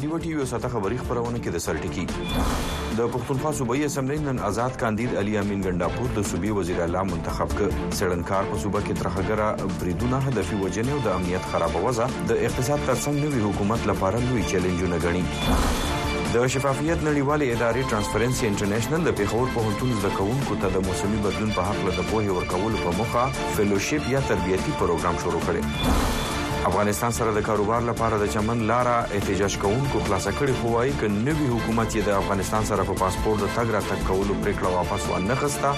ډیو ټي وي ساته خبری خبرونه کې د سرټکی د پښتونخوا صوبایي اسمبلی نن آزاد کاندید علي امین ګنڈاپور د صوبې وزیر اعلی منتخب کړ څېړنکار په صوبه کې ترهګره بریدونه هدفي وژنې او د امنیت خرابه وضع د اقتصاد ترڅنګ نوي حکومت لپاره لوی چیلنجونه ګڼي د شفافیت نړیوالې ادارې ترانسپرنسي انټرنیشنل د پیښور په هنتون زده کوونکو ته د موسمي بدلون په حق له د پوهې ورکولو په مخه فیلوشیپ یا تربیتی پروګرام شروع کړي افغانستان سره د کاروبار لپاره د چمن لارا احتجاج کوونکو خلاص کړي خو وايي ک نوي حکومت یې د افغانستان سره په پاسپورت د تګ راتګ کولو پریکړه واپس وانه خسته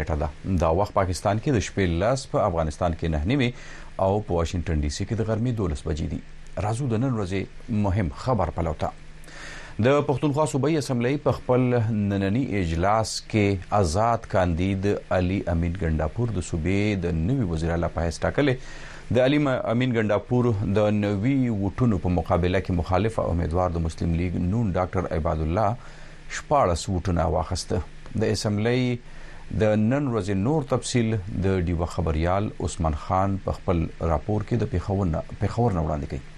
نیټه ده دا وخت پاکستان کې د شپې لس په افغانستان کې نه نیمې او په واشنګټن ډي سي کې د غرمې دولس بجې دي راځو د نن ورځې مهم خبر پلو ته د پښتونخوا صوبایي اسمبلۍ په خپل نننی اجلاس کې آزاد کاندید علي امین ګنډاپور د صوبې د نوي وزیر اعلی په حیث ټاکلې د علي امین ګنډاپور د نوي وټونو په مقابله کې مخالف امیدوار د مسلم لیګ نون ډاکټر عباد الله 14 وټونه واخسته د اسمبلۍ د نن ورځې نور تفصیل د ډیوه خبریال عثمان خان په خپل راپور کې د پیښور نه پیښور نه وړاندې کوي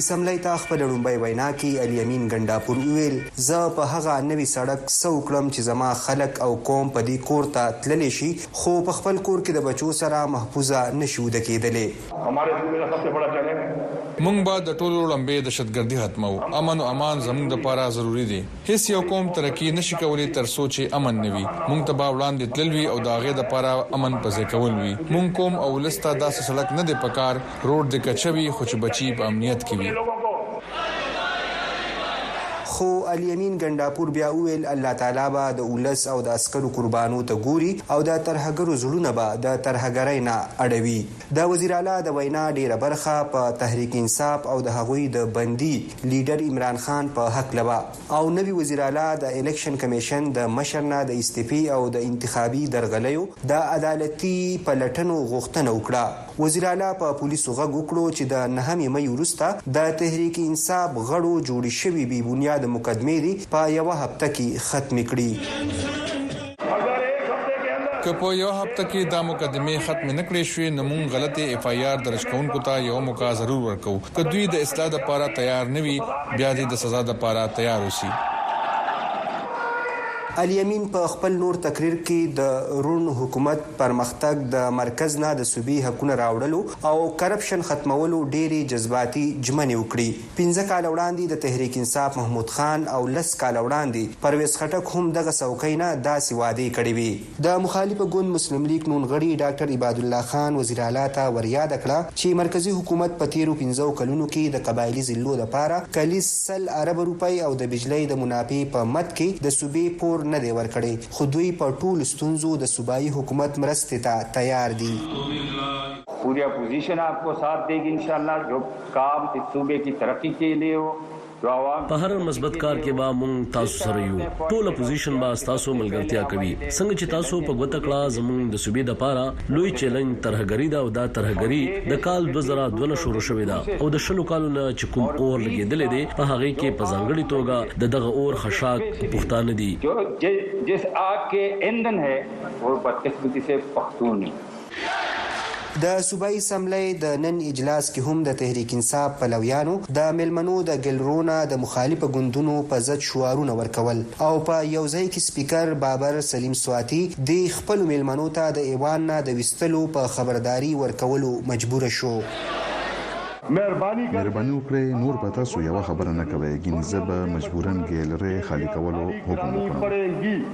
اسمبلۍ ته خپل ړومبۍ وینا کې علي امین ګنډاپور وویل زه په هغه نوي سړک څه وکړم چې زما خلک او قوم په دې کور ته تللی شي خو په خپل کور کې د بچو سره محفوظه نشي وده کېدلی. هماره دنیا نه سب سه بړا چلنج هې. مونږ به د ټولو ړمبې دشت ګردي ختموو امن او امان زمونږ د پاره ضروري دي هيڅ يو قوم ترقي نشي کولي تر څو چي امن نه وي مونږ ته به وړاندي تلل وي او د هغه د پاره امن په ځای کول وي مونږ قوم او ولس ته داسي سړک نه دی پکار روډ دي کچه وي خو چي بچي په امنيت کي وي. خو علي امين ګنډاپور بيا وويل، الله تعالی به د ولس او د عسکرو قربانو ته ګوري او د ترهګرو زړونه به د ترهګرۍ نه اړوي. د وزيراعلی د وينا ډېره برخه په تحريک انصاف او د هغوی د بندي ليډر عمران خان په هکله وه او نوي وزيراعلی د اليکشن کميشن د مشر نه د استعفې او د انتخابي درغليو د عدالتي پلټنو غوښتنه وکړه. وزیراعلا په پولیسو غږ وکړو چې د نهمې مۍ وروسته د تحریک انصاف غړو جوړې شوې بې بنیاده مقدمې دې په یوه هفته کې ختمې کړي. که په یوه هفته کې دا مقدمې ختمې نه کړې شوې نو مونږ غلطې اف آی آر درج کوونکو ته یوه موقعه ضرور ورکوو. که دوی د اصلاح دپاره تیار نه وي بیا دې د سزا دپاره تیار اوسي. علي امین په خپل نور تقریر کې د روڼ حکومت، پرمختګ د مرکز نه د صوبي حقونه راوړلو او کرپشن ختمولو ډېرې جذباتي ژمنې وکړي. پنځه کاله وړاندې د تحريک انصاف محمود خان او لس کاله وړاندې پروېز خټک هم دغه څوکۍ نه داسې وعدې کړې وې. د مخالف ګوند مسلم ليګ نون غړي ډاکټر عبادالله خان وزيراعلا ته ورياده کړه چې مرکزي حکومت په تېرو پنځو کلونو کې د قبايلي ضلعو لپاره کليز سل اربه روپۍ او د بجلۍ د منافعې په مد کې د صوبې پور نه دی ورکړی. خو دوی په ټولو ستونزو د صوبايي حکومت مرستې ته تیار دي. پورې اپوزیشن آپ کو ساتھ دے گی انشاءاللہ جو کام اس صوبې کی ترقی کې لیے ہو جو عوام په هر مثبت کار کې به مونږ تاسو سره یو ټول اپوزیشن به ستاسو ملګرتیا کوي څنګه چې تاسو په ګوته کړه زمونږ د صوبې دپاره لوی چیلنج ترهګري ده او دا ترهګري د کال دوه زره دوه نه شروع شوې ده او د شلو کالو نه چې کوم اور لګیدلی دی په هغې کې په ځانګړي توګه د دغه اور خشاک پښتانه دي. جے جس آگ کے ایندھن ہے وہ بدقسمتی سے پختون ہیں۔ د صوبايي اسمبلۍ د نن اجلاس کې هم د تحریک انصاف پلویانو د مېلمنو د ګلرو نه د مخالفه ګوندونو په ضد شعارونه ورکول او په یو ځای کې سپیکر بابر سلیم سواتي دې خپلو مېلمنو ته د ایوان نه د ویستلو په خبرداري ورکولو مجبور شو. مهرباني وکړئ نور به تاسو یوه خبره نه کوئ ګیني زه به مجبورا ګیلرې خالي کولو حکم وکړم.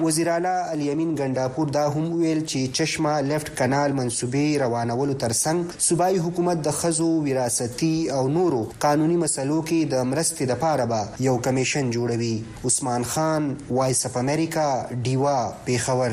وزیراعلا الیمین ګنډاپور دا هم وویل چې چشمه لیفټ کنال منصوبې روانولو ترڅنګ صوبايي حکومت د ښځو، وراثتي او نورو قانوني مسئلو کې د مرستې لپاره به یو کمېشن جوړوي. عثمان خان، وایس اف امریکا، ډیوه، پېښور.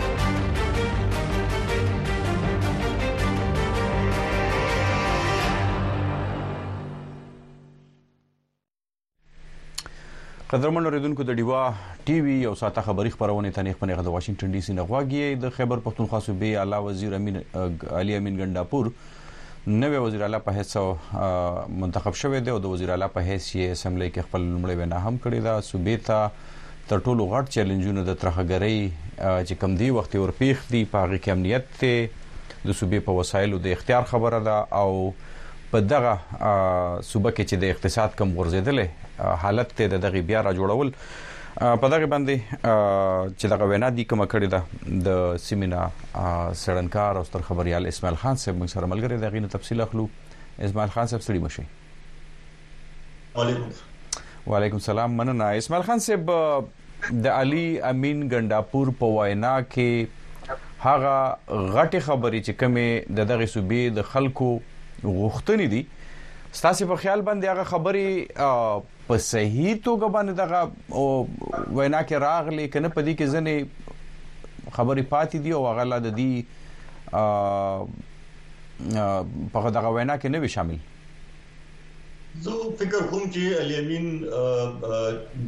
قدرمن اوریدونکو د ډیوا ټي وي یو ساته خبری خبرونه ته نه خپنه غو واشنگټن ډي سي نه غواګي د خیبر پښتونخوا صوبې اعلی وزیر امین علي امین ګنداپور نوی وزیراعلی په حیث منتخب شوی دی او د وزیراعلی په حیث یې اسمبلۍ کې خپل لومړی وینا هم کړې ده صوبې ته تر ټولو غټ چیلنجونه د ترهګرۍ چې کم دی وخت ورپیښ دي په هغه کې امنیت ته د صوبې په وسایلو د اختیار خبره ده او په دغه صوبه کې چې د اقتصاد کم غورځیدل حالت ته د دغه بیا را جوړول په دغه باندې چې دغه وینا دی کومه کړې ده د سیمینار سړنکار او ستر خبريال اسماعیل خان صاحب موږ سره ملګری دی غینه تفصیل اخلو اسماعیل خان صاحب سړي مشي وعلیکم السلام مننه اسماعیل خان صاحب د علي امین ګنداپور په وینا کې هغه غټي خبرې چې کمې د دغه صوبې د خلکو غوښتنې دي ستاسو په خیال باندې هغه خبرې په صحیح توګه باندې دغه وینا کې راغلي کنه په دې کې ځنې خبرې پاتې دي او هغه لا د دې په دغه وینا کې نه وي شامل زه فکر کوم چې علي امین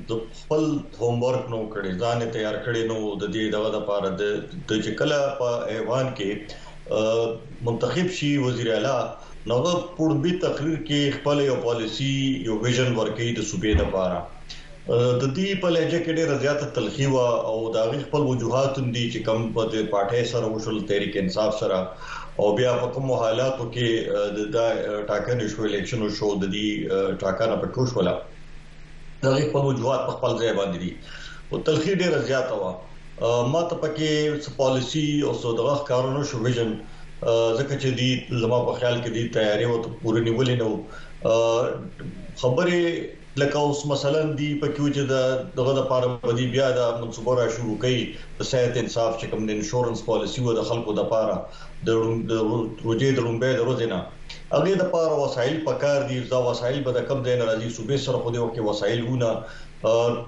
د خپل هوم ورک نو کړی ځان تیار کړی نو د دې دغه لپاره د چې کله په ایوان کې منتخب شي وزیر اعلی نو هغه په ړومبي تقریر کې خپل یو پالیسی یو ویژن ورکړي د صوبې د پاره د دې په لهجه کې ډېر زیاته تلخی و او دا غي خپل وجوهات هم دي چې کم په دې پارټي سره وشول تحریک انصاف سره او بیا په کوم حالاتو کې د ټاکنې شو الیکشن شو د دې ټاکنه په ټوش ولا د هغې خپل وجوهات په خپل ځای باندې دي او تلخي ډیره زیاته وه ما ته پکې څه پالیسی او څه دغه کارونه شو ویژن ځکه چې دی زما په خیال کې دی تیاری او پوره نیولې نو خبره لکه اوس مثلا دی پکې چې د دغه لپاره بدی بیا د منصوبه را شروع کړي د صحت انصاف چې کوم د انشورنس پالیسی و د خلکو د لپاره د روجې د لومبه دروځنه هغه د پاره وسایل پکار دي دا وسایل به د کم ځای نه راځي صوبې سره خو دی وخت وسایل ونه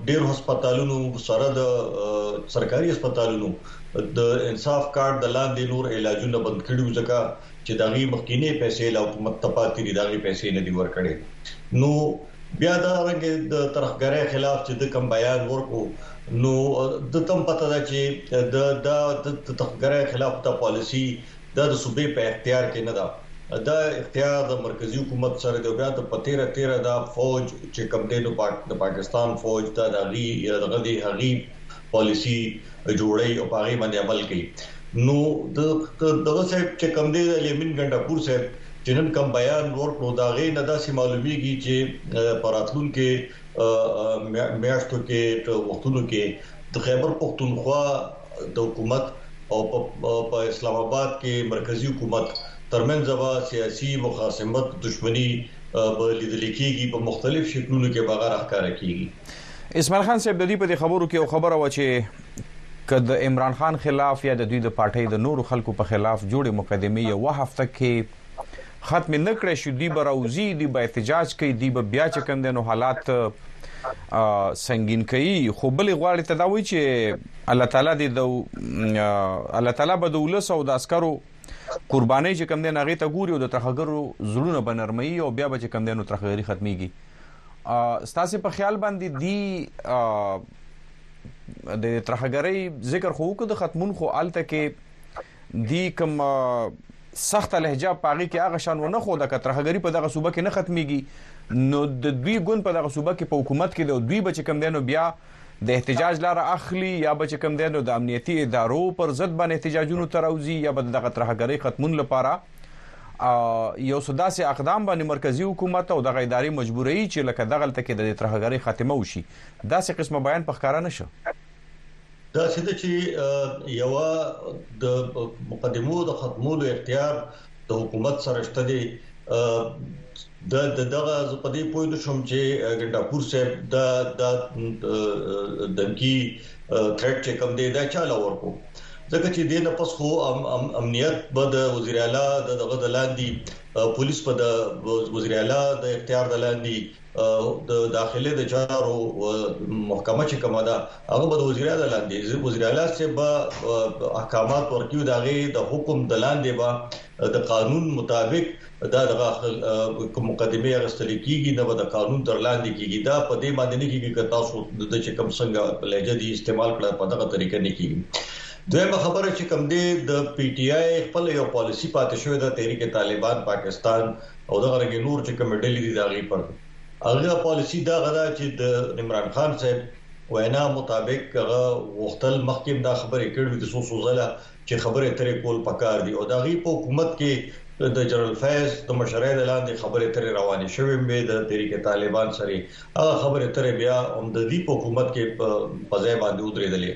ډیر هسپتالونو سره د سرکاري هسپتالونو د انصاف کارت د لاندې نور علاجونه بند کړي ځکه چې دا غي مخکینه پیسې له حکومت ته پاتې دي دا غي پیسې نه دی ورکړي نو بیا دا رنګ د ترخګرۍ خلاف چې د کم بیان ورکو نو د تم پته ده چې د د ترخګرۍ خلاف د پالیسی دا د صوبې په اختیار کې نه ده، دا اختیار د مرکزي حکومت سره دی او بیا ته په تېره تېره دا فوج چې کوم دی نو د پاکستان فوج دا د هغي یا د هغه دی هغي پالیسي جوړوي او په هغې باندې عمل کوي نو د دغه صاحب چې کوم دی د الیمین ګنډا پور صاحب چې نن کوم بیان ورکړو د هغې نه داسې معلومیږي چې په راتلونکي میاشتو کې وختونو کې د خیبر پښتونخوا د حکومت او په اسلام اباد کې مرکزي حکومت ترمنځ به سیاسي مخاصمت دښمني به لیدل کیږي په مختلف شکلونو کې بغیر ښکار کیږي اسماعیل خان صاحب د دې په دې خبرو کې یو خبره و چې که د عمران خان خلاف یا د دوی د پارټۍ د نورو خلکو په خلاف جوړې مقدمې یو هفته کې ختم نه کړې شو دی براوزی دی به احتجاج کوي دی به بیا چې کم دنو حالات سنگین کوي خو بلې غواړي ته دا وایي چې الله تعالی دې د الله تعالی به د ولس او د عسکرو قرباني چې کم دین هغه ته ګوري او د ترخګرو زړونه بنرمي او بیا به چې کم دینو ترخګری ختميږي ستاسو په خیال باندې دی د ترخګری ذکر خو کو د ختمون خو آلته کې دی کوم سخته لهجه په هغه کې هغه شان ونه خوده که ترهګري په دغه صوبه کې نه ختميږي نو د دوی ګوند په دغه صوبه کې په حکومت کې د دوی بچ کم دینو بیا د احتجاج لار اخلي یا بچ کم دینو د امنیتي ادارو پر ضد باندې احتجاجونو تراوزی یا بد دغه ترهګري ختمون لپاره یو سداسي اقدام باندې مرکزی حکومت او دغه ادارې مجبورې چې لکه دغه تل کې د ترهګري خاتمه وشي داسې قسمه بیان په ښکارا نشو دا څه ده چې یو د مقدمو د ختمولو اختیار د حکومت سره شته دی د دغه په دې پوه نه شوم چې ګنداپور صاحب د د دمکی تھریټ چې کوم دی دا چاله ورکو ځکه چې د نه پس خو امنیت به د وزیر اعلی د دغه د لاندې پولیس په د وزیر اعلی د اختیار د لاندې د داخله د چارو محکمه چې کومه ده هغه به د وزیر اعلی لاندې وزیر اعلی چې به احکامات ورکیو دا غي د حکم د لاندې به د قانون مطابق دا دغه کوم مقدمه راستل کیږي نه به د قانون تر لاندې کیږي دا په دې باندې نه کیږي چې تاسو د چې کوم څنګه لهجه دي استعمال کړه په دغه طریقه نه کیږي دویمه خبره چې کوم دی د پی ټی آی خپل یو پالیسی پاتې شوې ده تحریک طالبان پاکستان او دغه رنګ نور چې کوم ډلې دي دا غي پر هغه پالیسی دا غدا چې د عمران خان صاحب وینا مطابق هغه وختل مخکې دا خبرې کړې د سو سوزله چې خبرې ترې کول پکار دي او دا غي په حکومت کې د جنرال فیض د مشرۍ د لاندې خبرې ترې روانې شوې مې د تحریک طالبان سره هغه خبرې ترې بیا هم د دې حکومت کې په ځای باندې ودرېدلې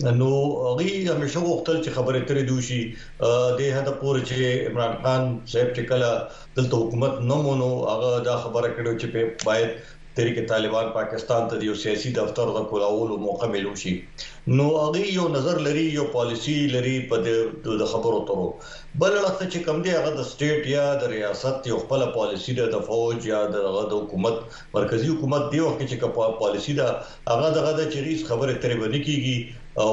نو هغوی همیشه غوښتل چې خبرې اترې دې وشي دې حد پورې چې عمران خان صاحب چې کله دلته حکومت نه مونو هغه دا خبره کړې چې باید تحریک طالبان پاکستان ته یو سیاسي دفتر د کولاولو موقع ملو شي نو هغه یو نظر لري یو پالیسی لري په د خبرو ترو بل لخت چې کم دی هغه د سټیټ یا د ریاست یو خپل پالیسی د فوج یا د حکومت مرکزی حکومت دی وخت چې کپ پالیسی دا هغه دغه ده چې هیڅ خبره ترې به نه کیږي او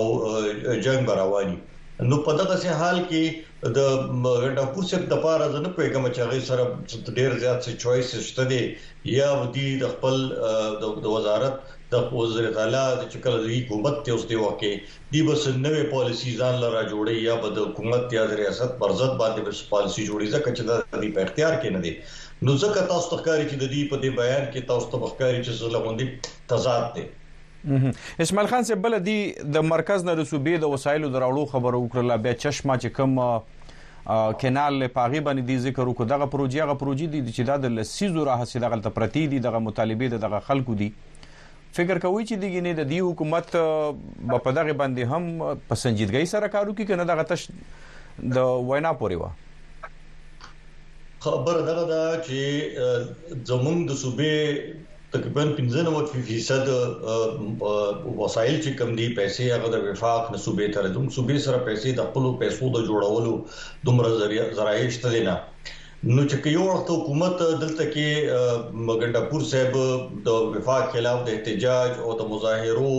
جنگ به روان وي نو په دغه سه حال کې د ډاکټر صاحب د پاره زه نه پوهیږم چې هغه سره ډیر زیات څه چويس شته دی یا ودی د خپل د وزارت د وزیر تعالی چې کله د حکومت ته اوس دی وکه دی به څه نوی پالیسی ځان له راجوړی یا به د حکومت یا د ریاست پر ضد باندی به څه پالیسی جوړی ځکه چه دا د دی په اختیار کی نه دی نو ځکه تاسو ته ښکاری چه د دی په دی بیان کی تاسو ته به ښکاری چه څه له غوندی تضاد دی. اسماعیل خان صاحب بل دی د مرکز نه د صوبې د وسایلو د راوړو خبره وکړله بیا چشمه چې کوم کینال له پاغي باندې دی ذکر وکړو دغه پروژې هغه پروژې دي چې دا د لسیزو راهسې دغه ته پرتی دي دغه مطالبه دغه خلکو دي فکر کوی چی دی ګینی د دی حکومت به په دغه باندی هم په سنجیدګی سره کار وکړي کنه دغه تش د وینا پورې وه. خبره دغه ده چې زمونږ د صوبې تقریبا 95% وسایل چې کم دي پیسې هغه د وفاق نه صوبې ته راځي صوبې سره پیسې د خپل پیسو د جوړولو دومره ذرایع شته نه نو چې یو وخت حکومت دلته کې مګنډاپور صاحب د وفاق خلاف د احتجاج او د مظاهرو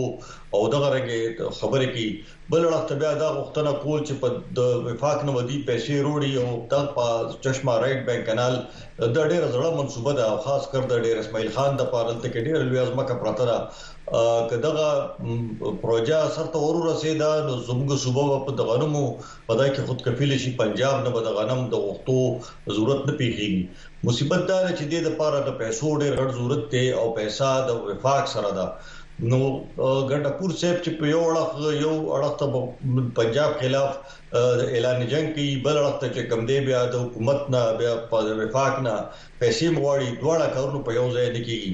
او دغه رنګه خبرې کوي بل وخت بیا دا غوښتنه کول چې په د وفاق نه ودی پیسې وروړي او د په چشمه رائټ بانک کانال د ډېر زړه منصوبه ده او خاص کر د ډېر اسماعیل خان د پاره دلته کې ډېر لوی ازمکه پرته ده کداغه پروژه سره ورور رسیدا نو زموږ صوبه په دغنمو په دا کې خود کفیل شي پنجاب نه به د غنم د غوښتو ضرورت نه پیښیږي مصیبت دا ده چې دې د پاره د پیسو ډیر غټ ضرورت دی او پیسه د وفاق سره ده نو ګنډه پور صاحب چې په یو اړخ یو اړخ ته پنجاب خلاف اعلان جنگ کوي بل اړخ ته چې کم دی بیا د حکومت نه بیا په وفاق نه پیسې مغواړي دواړه کارونه په یو ځای نه کیږي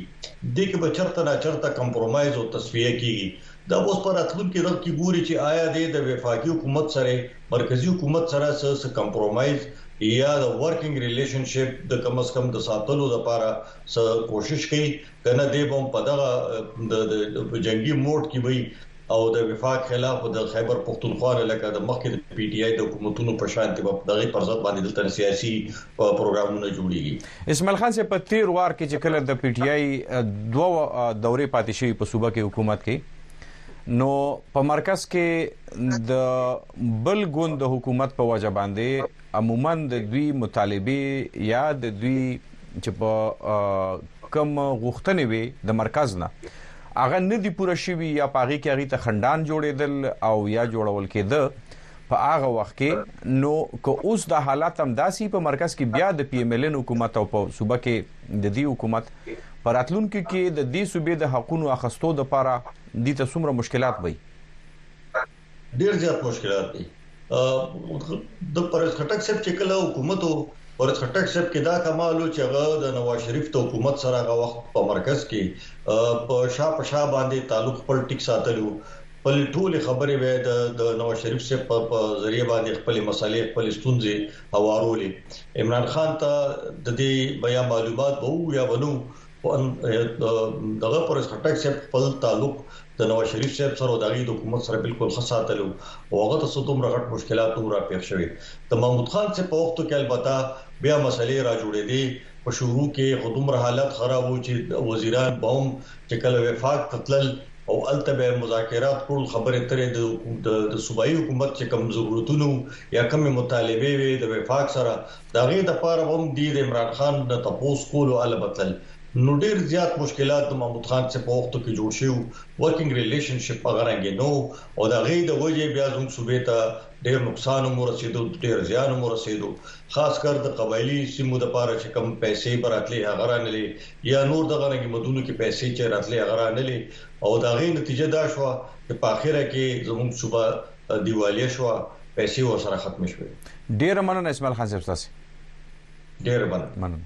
د کې به چرته نه چرته کمپرمایز او تصفیه کیږي دا اوس په راتلونکي دغه کې ګوري چې آیا دی د وفاقي حکومت سره مرکزي حکومت سره څه څه کمپرومایز یا د ورکینګ ریلیشن شپ د کم از کم د ساتلو لپاره څه کوشش کوي کنه دی به په دغه د جنگي موډ کې وي او د وفاق خلاف د خیبر پښتونخوا لکه د مخکې د پی ټی آی د حکومتونو په شان ته په دغه پر ځد باندې د سیاسي پروګرامونه جوړیږي اسماعیل خان صاحب په تیر وار کې چې کله د پی ټی آی دوه دورې پاتې شوې په صوبه کې حکومت کې نو په مرکز کې د بل ګوند د حکومت په وجه باندې عموما د دوی مطالبه یا د دوی چې په کم غوښتنې وي د مرکز نه هغه نه دی پوره شوی یا پاغي کې هغه ته خندان جوړېدل او یا جوړول کېده په هغه وخت کې نو که اوس دا حالات هم داسي په مرکز کې بیا د پی ایم ایل ان حکومت او په صوبه کې د دې حکومت پر اتلونکو کې د دې صوبې د حقونو اخستو د پاره د ته څومره مشکلات وي ډیر زیات مشکلات دي د پرز خټک صاحب چې کله حکومت او پرز خټک صاحب کې دا کمالو چې هغه د نواز شریف ته حکومت سره هغه وخت په مرکز کې په شا په شا باندې تعلق خپل ټیک ساتلو خپلې ټولې خبرې به د د نواز شریف صاحب په په ذریعہ باندې خپلې مسالې خپلې ستونزې هوارولې عمران خان ته د دې بیا معلومات به وو یا بنو دغه پر خټک صاحب خپل تعلق د نواز شریف صاحب سره او دغه د حکومت سره بالکل خاصاتلو او هغه ته څه دومره غټ مشکلات نور پیښ شوي د محمود خان څخه په وخت کې البته بیا مسلې را جوړې دي په شروع کې خو دومره حالت خراب وو چې وزیران به هم چې کله وفاق ته تلل او هلته به مذاکرات کول خبرې ترې د حکومت د صوبایي حکومت چې کوم ضرورتونه یا کوم مطالبه وي د وفاق سره دا غي د پاره هم دی د عمران خان د تپوس کولو البتل نو ډیر زیات مشکلات د محمود خان څخه په وخت کې جوړ شو ورکینګ ریلیشنشپ هغه رنګ نو او دا غي د وجه بیا زموږ صوبې ته ډیر نقصان هم ورسیدو ډیر زیان هم ورسیدو خاص کر د قبایلی سیمو د پاره چه کوم پیسی به راتلی هغه رانلی یا نور دغه رنګی مدونو کی پیسی چه راتلی هغه رانلی او د هغی نتیجه دا شوه چه په اخره کی زموږ صوبه دیوالیه شوه پیسی ورسره ختمی شوی. ډیره مننه اسماعیل خان صاحب ستاسو. ډیره مننه. مننه.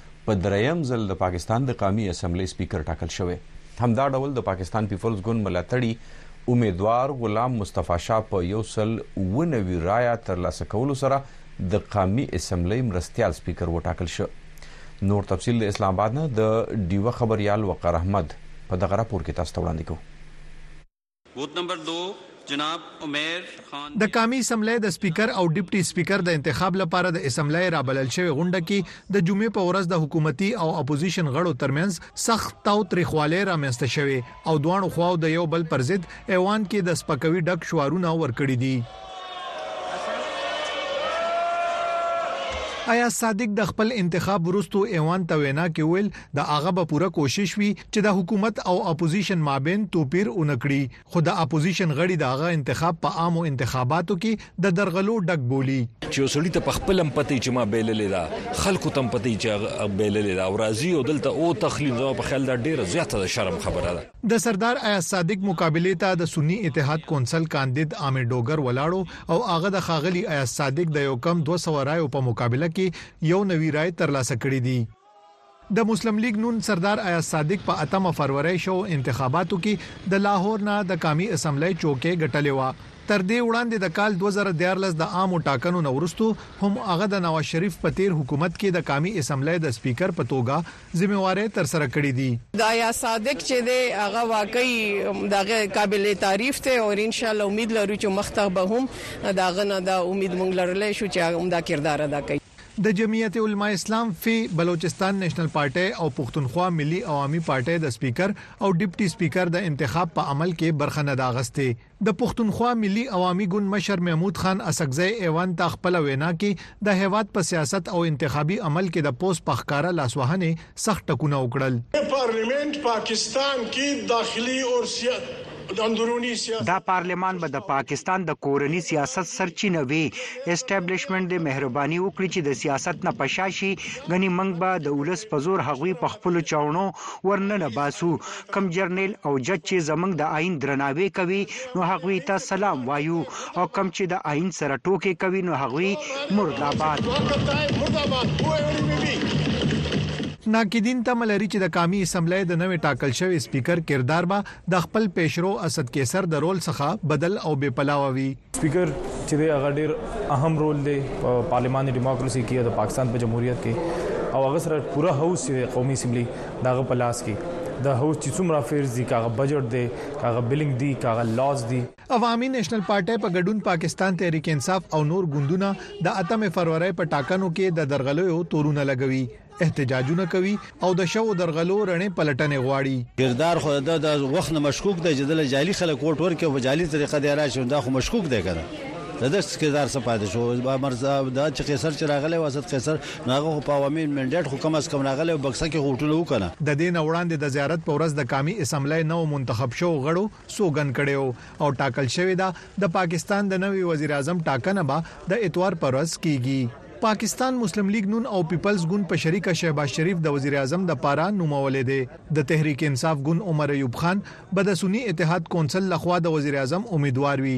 په درېیم ځل د پاکستان د قامي اسمبلۍ سپیکر ټاکل شوی. همدا ډول د پاکستان پیپلز ګوند ملاتړي امیدوار غلام مصطفی شاه په یو سل اووه نوي رایه تر لاسه کولو سره د قامي اسمبلۍ مرستیال سپیکر وټاکل شو. نور تفصیل د اسلام اباد نه د ډیوه خبریال وقار احمد په دغه راپور کې تاسو ته وړاندې کوو. ووت نمبر دو جناب عمیر خان. د قامي اسمبلۍ د سپیکر او ډپټي سپیکر د انتخاب لپاره د اسمبلۍ رابلل شوې غونډه کې د جمعې په ورځ د حکومتي او اپوزیشن غړو ترمنځ سخت تاوتریخوالی رامنځته شوی او دواړو خواو د یو بل پر ضد ایوان کې د سپکوي ډک شعارونه ورکړي دي. ایاز صادق د خپل انتخاب وروسته ایوان ته وینا کې وویل، د هغه به پوره کوشش وي چې د حکومت او اپوزیشن مابین توپیر ونه کړي خو د اپوزیشن غړي د هغه انتخاب په عامو انتخاباتو کې د درغلو ډک بولي. چې یو سړي ته په خپل هم پته چې ما بیللې ده خلکو ته هم پته چې هغه بیللې ده او راځي او دلته او تخلیم زما په خیال دا ډیره زیاته د شرم خبره ده. د سردار ایاز صادق مقابلې ته د سني اتحاد کونسل کاندید عامر ډوګر ولاړو او هغه د ښاغلي ایاز صادق د یو کم 200 رایو په مقابله کې یو نوي رای ترلاسه کړې دي. د مسلم لیګ نون سردار ایاز صادق په اتمه فرورۍ شوو انتخاباتو کې د لاهور نه د قامي اسمبلۍ چوکۍ ګټلې وه. تر دې وړاندې د کال دوه زره دیارلس د عامو ټاکنو نه وروسته هم هغه د نواز شریف په تېر حکومت کې د قامي اسمبلۍ د سپیکر په توګه ذمه وارۍ ترسره کړې دي. د ایاز صادق چې دی هغه واقعي د هغه قابل تعریف دی او ان شاء الله امید لرو چې مخته به هم د هغه نه دا امید موږ لرلی شو چې هغه همدا کردار ادا کوي. د جمعیت علماء اسلام فی بلوچستان نیشنل پارټۍ او پښتونخوا ملي عوامي پارټۍ د سپیکر او ډپټي سپیکر د انتخاب په عمل کې برخه نه ده اخستې. د پښتونخوا ملي عوامي ګوند مشر محمود خان اڅکزی ایوان ته خپله وینا کې د هیواد په سیاست او انتخابي عمل کې د پوځ په ښکاره لاسوهنې سخت ټکونه وکړل. پارليمنټ پاکستان کي داخلي اور اندروني سياست. دا پارلمان به د پاکستان د کورني سياست سرچينه وي. اسټبلشمنټ دې مهرباني وکړي چې د سياست نه په شا شي، ګني موږ به د ولس په زور هغوی په خپلو چاوڼو ور ننه باسو. کوم جرنيل او جج چې زموږ د آئين درناوی کوي نو هغوی ته سلام وايو. او کوم چې د آئین سره ټوکې کوي نو هغوی مرداباد. ناقدین تمه لري چې د قامي اسمبلۍ د نوې ټاکل شوې سپیکر کردار به د خپل پیشرو اسد قیصر د رول څخه بدل او بې پلاوه وي. سپیکر چې دی هغه ډیر اهم رول دی په پارلیماني ډیموکراسي کې د پاکستان په جمهوریت کې او هغه سره پوره هاوس چې دی قومي اسمبلي دغه په لاس کې د هاوس چې څومره افیرز دي کاغه بجټ دی کاغه بلنګ دي کاغه لاز دي عوامي نېشنل پارټۍ په ګډون پاکستان تحریک انصاف او نور ګوندونه د اتمې فروری په ټاکنو کې د درغلیو تورونه لګوي احتجاجونه کوي او د شوو درغلو رڼې پلټنې غواړي کردار خو د د وخت نه مشکوک دی چې د جالي خلک ووټ ورکړي او په جالي طریقه دی راشي دا خو مشکوک دی کنه د دې کردار څه پاتې شو مرزا دا چې قیصر چې راغلی واسط قیصر ناغه خو په عوامي منډیټ خو کم از کم راغلی او بکسه کې هوټل وکنه د دې نوړاندې د زیارت په ورځ د قامي اسمبلی نو منتخب شو غړو سوګن کړي او ټاکل شوې ده د پاکستان د نوي وزیر اعظم ټاکنه به د اتوار پر ورځ کیږي پاکستان مسلم لیگ نون او پیپلز ګوند په شریکه شهباز شریف د وزیر اعظم د پاره نومولې دی د تحریک انصاف ګوند عمر ایوب خان به د سنی اتحاد کونسل لخوا د وزیر اعظم امیدوار وي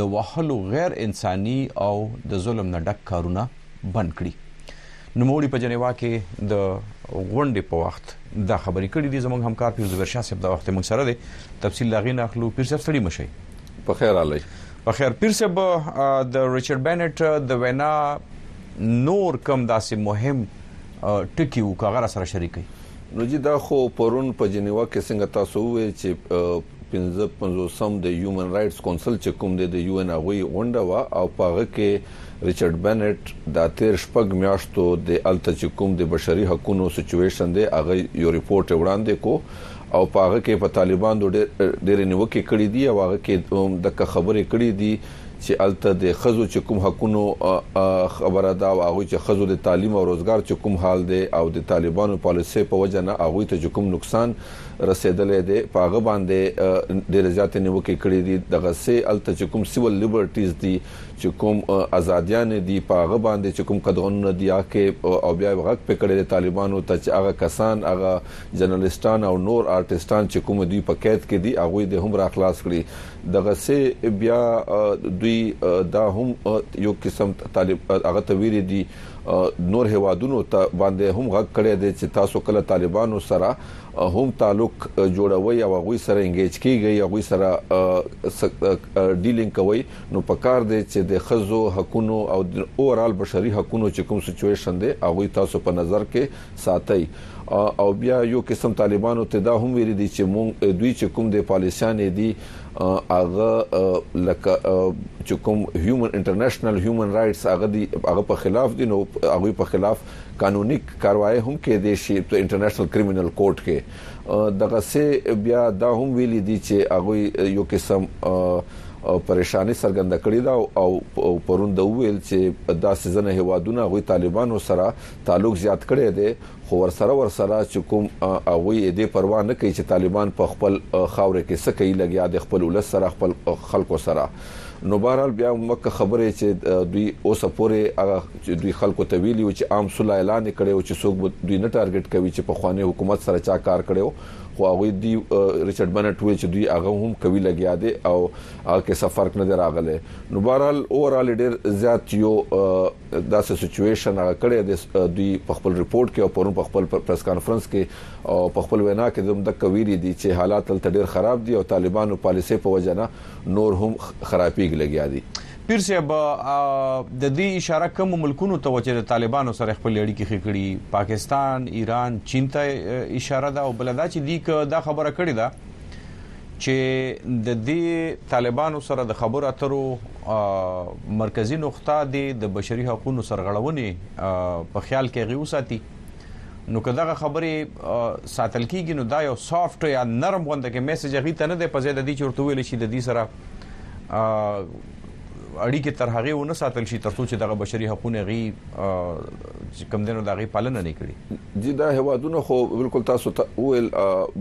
د وهلو غیر انساني او د ظلم نه ډک کارونه بند کړي نوموړي په جنیوا کې د غونډې په وخت دا خبرې کړې دي زموږ همکار پیر زبیر شاه صاحب دا وخت موږ سره دی تفصیل لاغې نه اخلو پیر صاحب ستړي مشي په خیر علي په خیر پیر صاحب د ریچارډ بنټ د وینا نور کم داسې مهم ټکی وو کاغره سره شریکي نو جی دا خو پرون په جنیوا کې څنګه تاسو وې چې پنځه پنځوسم د هیومن رایټس کونسل چې کوم دی د یو ان هغوی غونډه وه او په هغه کې ریچارډ بنیټ دا تیر شپږ میاشتو د هلته چې کوم د بشري حقونو سچویشن دی هغه یو ریپورټ یې وړاندې کو او په هغه کې په طالبانو ډیر ډیرې نیوکې کړې دي او هغه کې هم دغه خبرې کړې دي چې هلته د ښځو چې کوم حقونو خبره ده او هغوی چې ښځو د تعلیم او روزګار چې کوم حال دی او د طالبانو پالیسۍ په وجه نه هغوی ته چې کوم نقصان رسیدلی دی په هغه باندی ډیری زیاتی نیوکی کړی دی دغه سی هلته چی کوم سیول لیبرټیز دی چی کوم ازادیانی دی په هغه باندی چی کوم قدغنونه دی هغه کی او بیا غږ پی کړی دی طالبانو ته چی هغه کسان هغه جرنلسټان او نور آرټسټان چی کوم دوی په قید کی دی هغوی دی هم راخلاص کړی دغه سی بیا دوی دا هم یو قسم طالب هغه ته ویلی دی نور هیوادونو ته باندې هم غږ کړی دی چې تاسو کله طالبانو سره هم تعلق جوړوي او غوي سره انګیج کیږي او غوي سره ډیلینګ کوي نو په کار دی چې د خزو حقوقو او اورال بشري حقوقو چې کوم سچويشن دی هغه تاسو په نظر کې ساتي او بیا یو قسم طالبانو ته دا هم ویل دي چې مونږ دوی چې کوم د پالیسیان دي هغه لکه چې کوم هیومن انټرنیشنل هیومن رائټس هغه دی هغه په خلاف دي نو هغه په خلاف قانوني کاروایی هم کې دي شي په انټرنیشنل کریمینل کورټ کې دغه سه بیا دا هم ویل دي چې هغه یو قسم پریشانی څرګنده کړې ده او پروند ویل چې دا سيزنه هوادونه غوي طالبانو سره تعلق زیات کړي دي خو ورسره ورسره چې کوم هغوی یې دې پروا نه کوي چې طالبان په خپل خاوره کې څه کوي لګیا دې خپل ولس سره خپل خلکو سره نو بهرحال بیا مکه خبره چې دوی اوسه پورې هغه چې دوی خلکو ته ویلی و چې عام صلح اعلان کړي او چې څوک دوی نه ټارګټ کوي چې په خواني حکومت سره چا کار کړي خو هغه دی ریچارډ بنټ وی چې دوی هغه هم کوي لګیا دي او هغه کې څه فرق نه دی راغلی نو بهرحال اورال ډیر زیات یو داسې سچويشن هغه کړی دی دوی په خپل رپورت کې او پرون په خپل پریس کانفرنس کې او په خپل وینا کې دوم دک ویلي دي چې حالات تل ډیر خراب دي او طالبانو پالیسي په وجه نه نور هم خرابېږي لګیا دي پیر صاحب د دې اشاره کوم ملکونو ته وچې د طالبانو سره خپل اړیکې خې کړي پاکستان ایران چین ته اشاره ده او بلدا چې دی که دا خبره کړې ده چې د دې طالبانو سره د خبرو اترو مرکزی نقطه د د بشري حقوقو سرغړونې په خیال کې غي وساتي نو که دغه خبرې ساتل کیږي نو دا یو سافټ یا نرم غونډه کې میسج غي ته نه دی په زیاده دي چې ورته ویل شي د دې سره اړیکې تر هغه ونه ساتل شي ترڅو چې دغه بشري حقوقونه غي چې کم دینو دغه پالنه نه کړي جی دا هوادونه خو بالکل تاسو ته ویل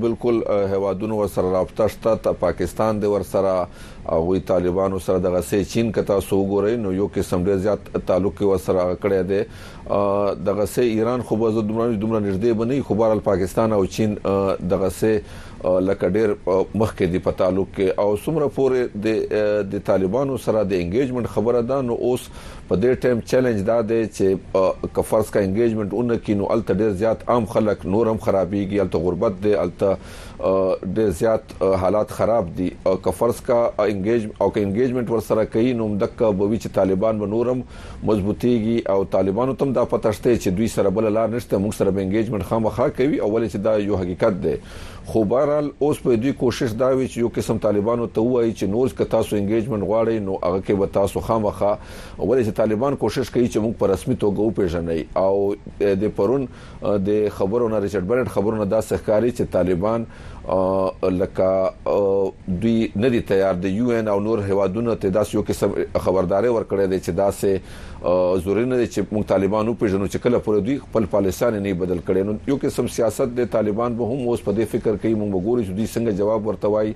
بالکل هوادونه ور سره رابطه شته ته پاکستان د ور سره او وی طالبانو سره دغه سي چین ک تاسو وګورئ نو یو قسم ډیر زیات تعلق ور سره کړی دی دغه سي ایران خو به زه دومره دومره نږدې بنئ خو بهرال پاکستان او چین دغه سي لکه ډیر مخکې دی په تعلق کې او څومره پورې د طالبانو سره د انګیجمنت خبره ده نو اوس په دې ټایم چیلنج دا دی چې کفرز کا انګیجمنت اون کې نو الته ډیر زیات عام خلک نورم خرابيږي الته غربت دی الته ډیر زیات حالات خراب دي کفرز کا انګیج او انګیجمنت ور سره کوي نو دک بوي چې طالبان به نورم مضبوطیږي او طالبانو تم دا پته شته چې دوی سره بل لار نشته موږ سره به انګیجمنټ خامخا کوي او ولې چې دا یو حقیقت دی خو بهرحال اوس په دوی کوشش دا وی چې یو قسم طالبانو ته وایي چې نور که تاسو انګیجمنټ غواړئ نو هغه کې به تاسو خامخا ولې چې طالبان کوشش کوي چې موږ په رسمي توګه وپیژني او د پرون د خبرو نه ریچارډ برټ خبرو نه دا سخکاري چې طالبان لکه دوی نه دي تیار د یو ان او نور هوادونو ته داس یو قسم خبرداري ورکړې ده چې داسې ضروري نه دي چې موږ طالبانو په جنو چې کله پر دوی خپل پالیسان نه بدل کړي نو یو قسم سیاست د طالبان به هم اوس په دې فکر کوي موږ وګورو چې دوی څنګه جواب ورته وایي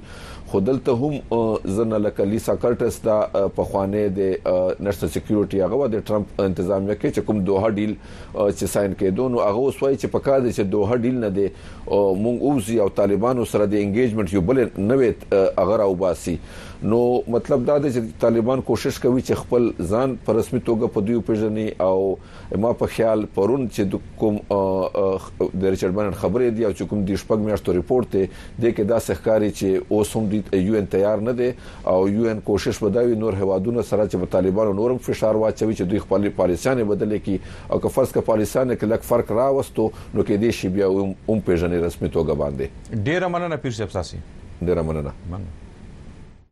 خو دلته هم زنه لکه لیسا کرټس دا په خوانې د نشټ سکیورټي هغه د ټرمپ انتظامیه کې چې کوم دوه ډیل چې ساين کېدو نو هغه اوس وایي چې پکار دي چې دوه ډیل نه دي مونږ اوزي او طالبانو سره د انګیجمنت یو بل نوې هغه راوباسي نو مطلب دا دی چې طالبان کوشش کوي چې خپل ځان په رسمي توګه په دوی پیژني او ما په خیال پرون چې د کوم د ریچارډ بنن خبرې دي او چې کوم د شپږ میاشتو ریپورت دی دې کې داسې ښکاري چې اوس هم دوی یو ان تیار نه دی او یو ان کوشش به دا وي نور هیوادونه سره چې په طالبانو نور هم فشار واچوي چې دوی خپل پالیسیانې بدلې کړي او که فرض که پالیسیانې کې لږ فرق راوستو نو کېدای شي بیا هم هم پیژنې رسمي توګه باندې ډیره مننه پیر صاحب تاسو ډیره مننه مننه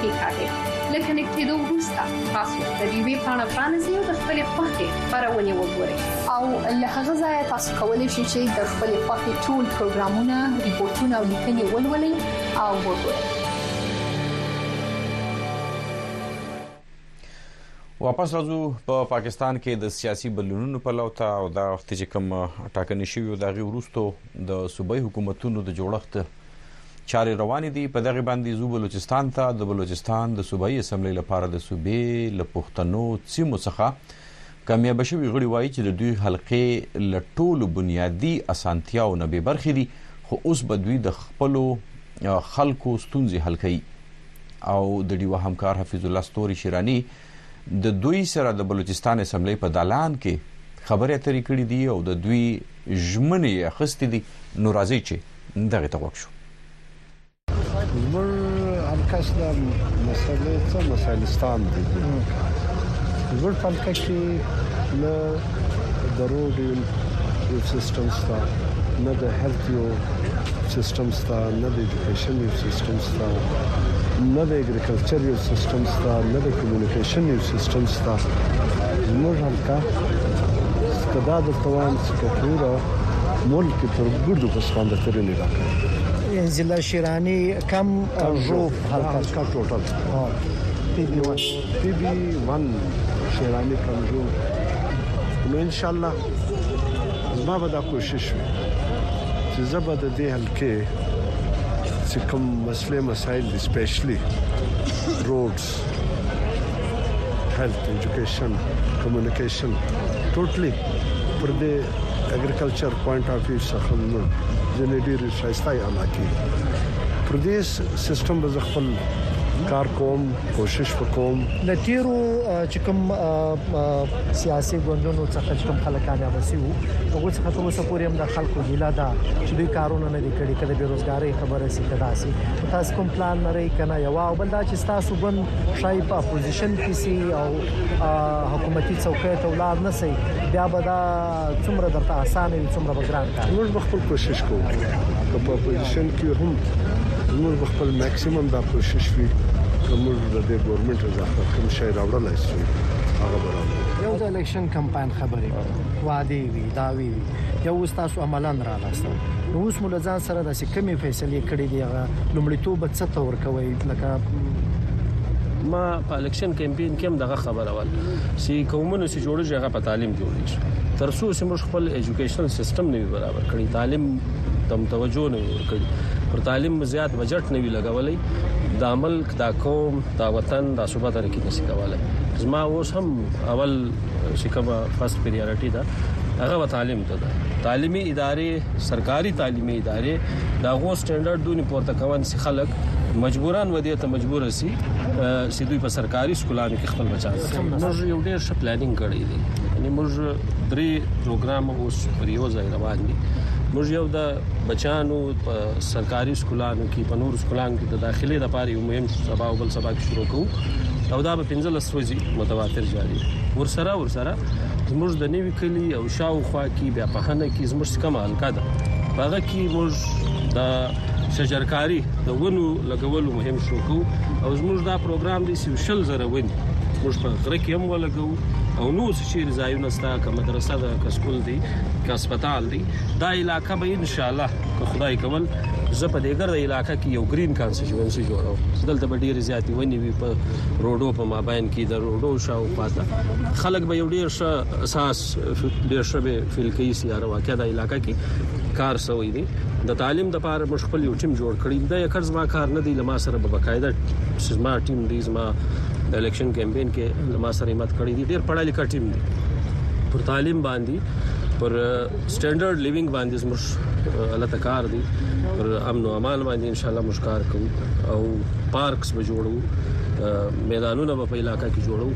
کېکاږئ. له کنېکټېدو وروسته تاسو د ډیوې پاڼه پرانیزئ او د خپلې خوښې خپرونې وګورئ. او له هغه ځایه تاسو کولی شئ چې د خپلې خوښې ټول پروګرامونه، ریپورټونه او لیکنې ولولئ او وګورئ. واپس راځو په پاکستان کې د سیاسي بدلونونو په لور ته او دا وخت چې کوم ټاکنې شوې او دا غي ورستو د صوبایي حکومتونو د جوړښت چارې روانې دي په دغې باندې ځو بلوچستان ته د بلوچستان د صوبايي اسمبلۍ لپاره د صوبې له پښتنو څيمو څخه کاميابه شوي غړي وايي چې د دوی حلقې له ټولو بنيادي اسانتياو نه بې برخې دي خو اوس به دوی د خپلو خلکو ستونزې حل کوي او د ډیوه همکار حفیظ الله ستوري شیراني د دوی سره د بلوچستان اسمبلۍ په دالان کې خبرې اترې کړې دي او د دوی ژمنې یې اخیستې دي، نو راځئ چې دغې ته غوږ شو. زموږ حلقه اصلا مسئله څه مسئلستان دي، زموږ په حلقه کې له د روډ یون یو سیستم ستا نه د هیلث یو سیستم ستا نه د ایجوکیشن یو سیستم ستا نه د اګریکلچر یو سیستم ستا نه د کمیونیکیشن یو سیستم ستا زموږ هلکا کدا د توان سکتوره ملک تر ګردو په سپانده کړی نه راکړي ضلع شیرانی کم ژوب هلکا ټوټل پی بی 1 شیرانی کمزور نو ان شاء الله زما به دا کوشش وي چې زبر د دې حل کې چې کوم مسلې مسایل دي سپیشلی روډز هیلث ایجوکیشن کمیونیکیشن ټوټلی پر دې اګریکلچر پوینټ اف ویو څخه نو ځنې ډېر شایسته علاقې پر دې سیستم به خپل کار کوم کوشش وکوم د تیرو چې کوم سیاسي ګوندونو څخه چې کوم خلک کامیاب شي وو هغه څخه تر اوسه پورې هم د خلکو هیله ده چې دوی کارونه نه دي کړی کله بیروزګاری خبره سي کدا سي تاسو کوم پلان لرئ کنه یو او بل دا چې تاسو ګوند شای په اپوزیشن کې سي او حکومتي څوکۍ ته ولار نه سي بیا به دا څومره درته اسانه وي څومره به ګران کار موږ به خپل کوشش کوو که په اپوزیشن کې هم موږ به خپل ماکسیمم دا کوشش وي چې موږ د دې ګورنمنت اضافه کوم شی راوړلای شو هغه به راوړو یو د الیکشن کمپاین خبرې وعده وي دا وی یو تاسو عملاً را لاسته نو اوس مو لزان سره د سکمې فیصله کړې دی هغه لومړیتوب به څه تور کوي لکه ما په الیکشن کمپاین کې هم دغه خبره ول چې قومونو جوړیږي هغه په تعلیم جوړیږي تر څو چې موږ خپل ایجوکیشنل سیستم نه برابر کړی تعلیم تم توجه نه ورکړي پر تعلیم زیات بجټ نه وی لګولې د ملک دا قوم دا وطن دا صوبه تر کې نشي کولای زما اوس هم اول چې کومه فرست پریارټي ده هغه تعلیم ته ده تعلیمي ادارې سرکاري تعلیمي ادارې دا غو سټانډرډ دونی پورته کوان سي خلک مجبوران ودی ته مجبور سي چې دوی په سرکاري سکولانو کې خپل بچا موږ یو ډیر ښه پلانینګ کړی دی یعنی موږ درې پروګرام اوس پر یو ځای روان دي موږ یو د بچانو په سرکاري سکولانو کې په نور سکولانو کې د داخلي لپاره یو مهم سبا او بل سبا کې شروع کوو او دا به 15 ورځې متواتر جاری ورسره ورسره موږ د نیوي کلی او شاوخوا کې بیا په هنه کې زموږ کم حلقه ده هغه کې موږ د شجرکاری د ونو لګولو مهم شو او زموږ دا پروګرام دی یو شل زره ونې موږ په غره کې هم ولګو او نور چې چیرې ځایونه ستا که مدرسه ده که سکول دی که هسپتال دی دا علاقه به ان شاء الله که خدای کول زه په دې ګرده علاقه کې یو ګرین کانسټیټوئنسي جوړوم دلته به ډیر زیاتې ونی وي په روډو په مابین کې د روډو شاو خواته خلک به یو ډیر ښه احساس ډیر ښه به فیل کوي سیاره واقعا د علاقه کې کار سوی دی د تعلیم د پاره موږ خپل یو ټیم جوړ کړی دا یکر زما کار نه دی لما سره به بقاعده زما ټیم دی زما الیکشن کمپاین کې لما سره مت کړی دی ډیر پړه لیکه ټیم دی پر تعلیم باندې پر سټانډرډ لیوینګ باندې زموږ الله تکار دی پر امن او امان باندې ان شاء الله موږ کار کوو او پارکس به جوړو میدانونه به په علاقې کې جوړو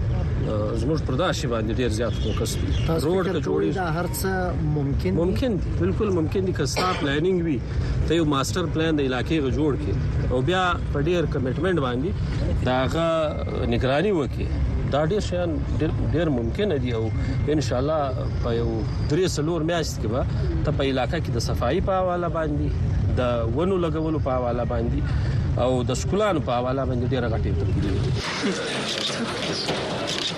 زموږ پرداشي باندې ډیر زیات فوکس کوي روډ ته جوړي څه ممکن دي ممکن دي بالکل ممکن دي که ستا پلانینګ وي ته یو ماستر پلان د علاقې غو جوړ کې او بیا په ډیر کمټمنټ باندې داغه نگرانی وکي دا ډیر شیان ډیر ممکن دي او ان شاء الله په یو درې سلور میاشت کې به ته په علاقې کې د صفائی په حواله باندې د ونو لګولو په حواله باندې او د سکولانو په حواله باندې ډیر غټي تبدیلی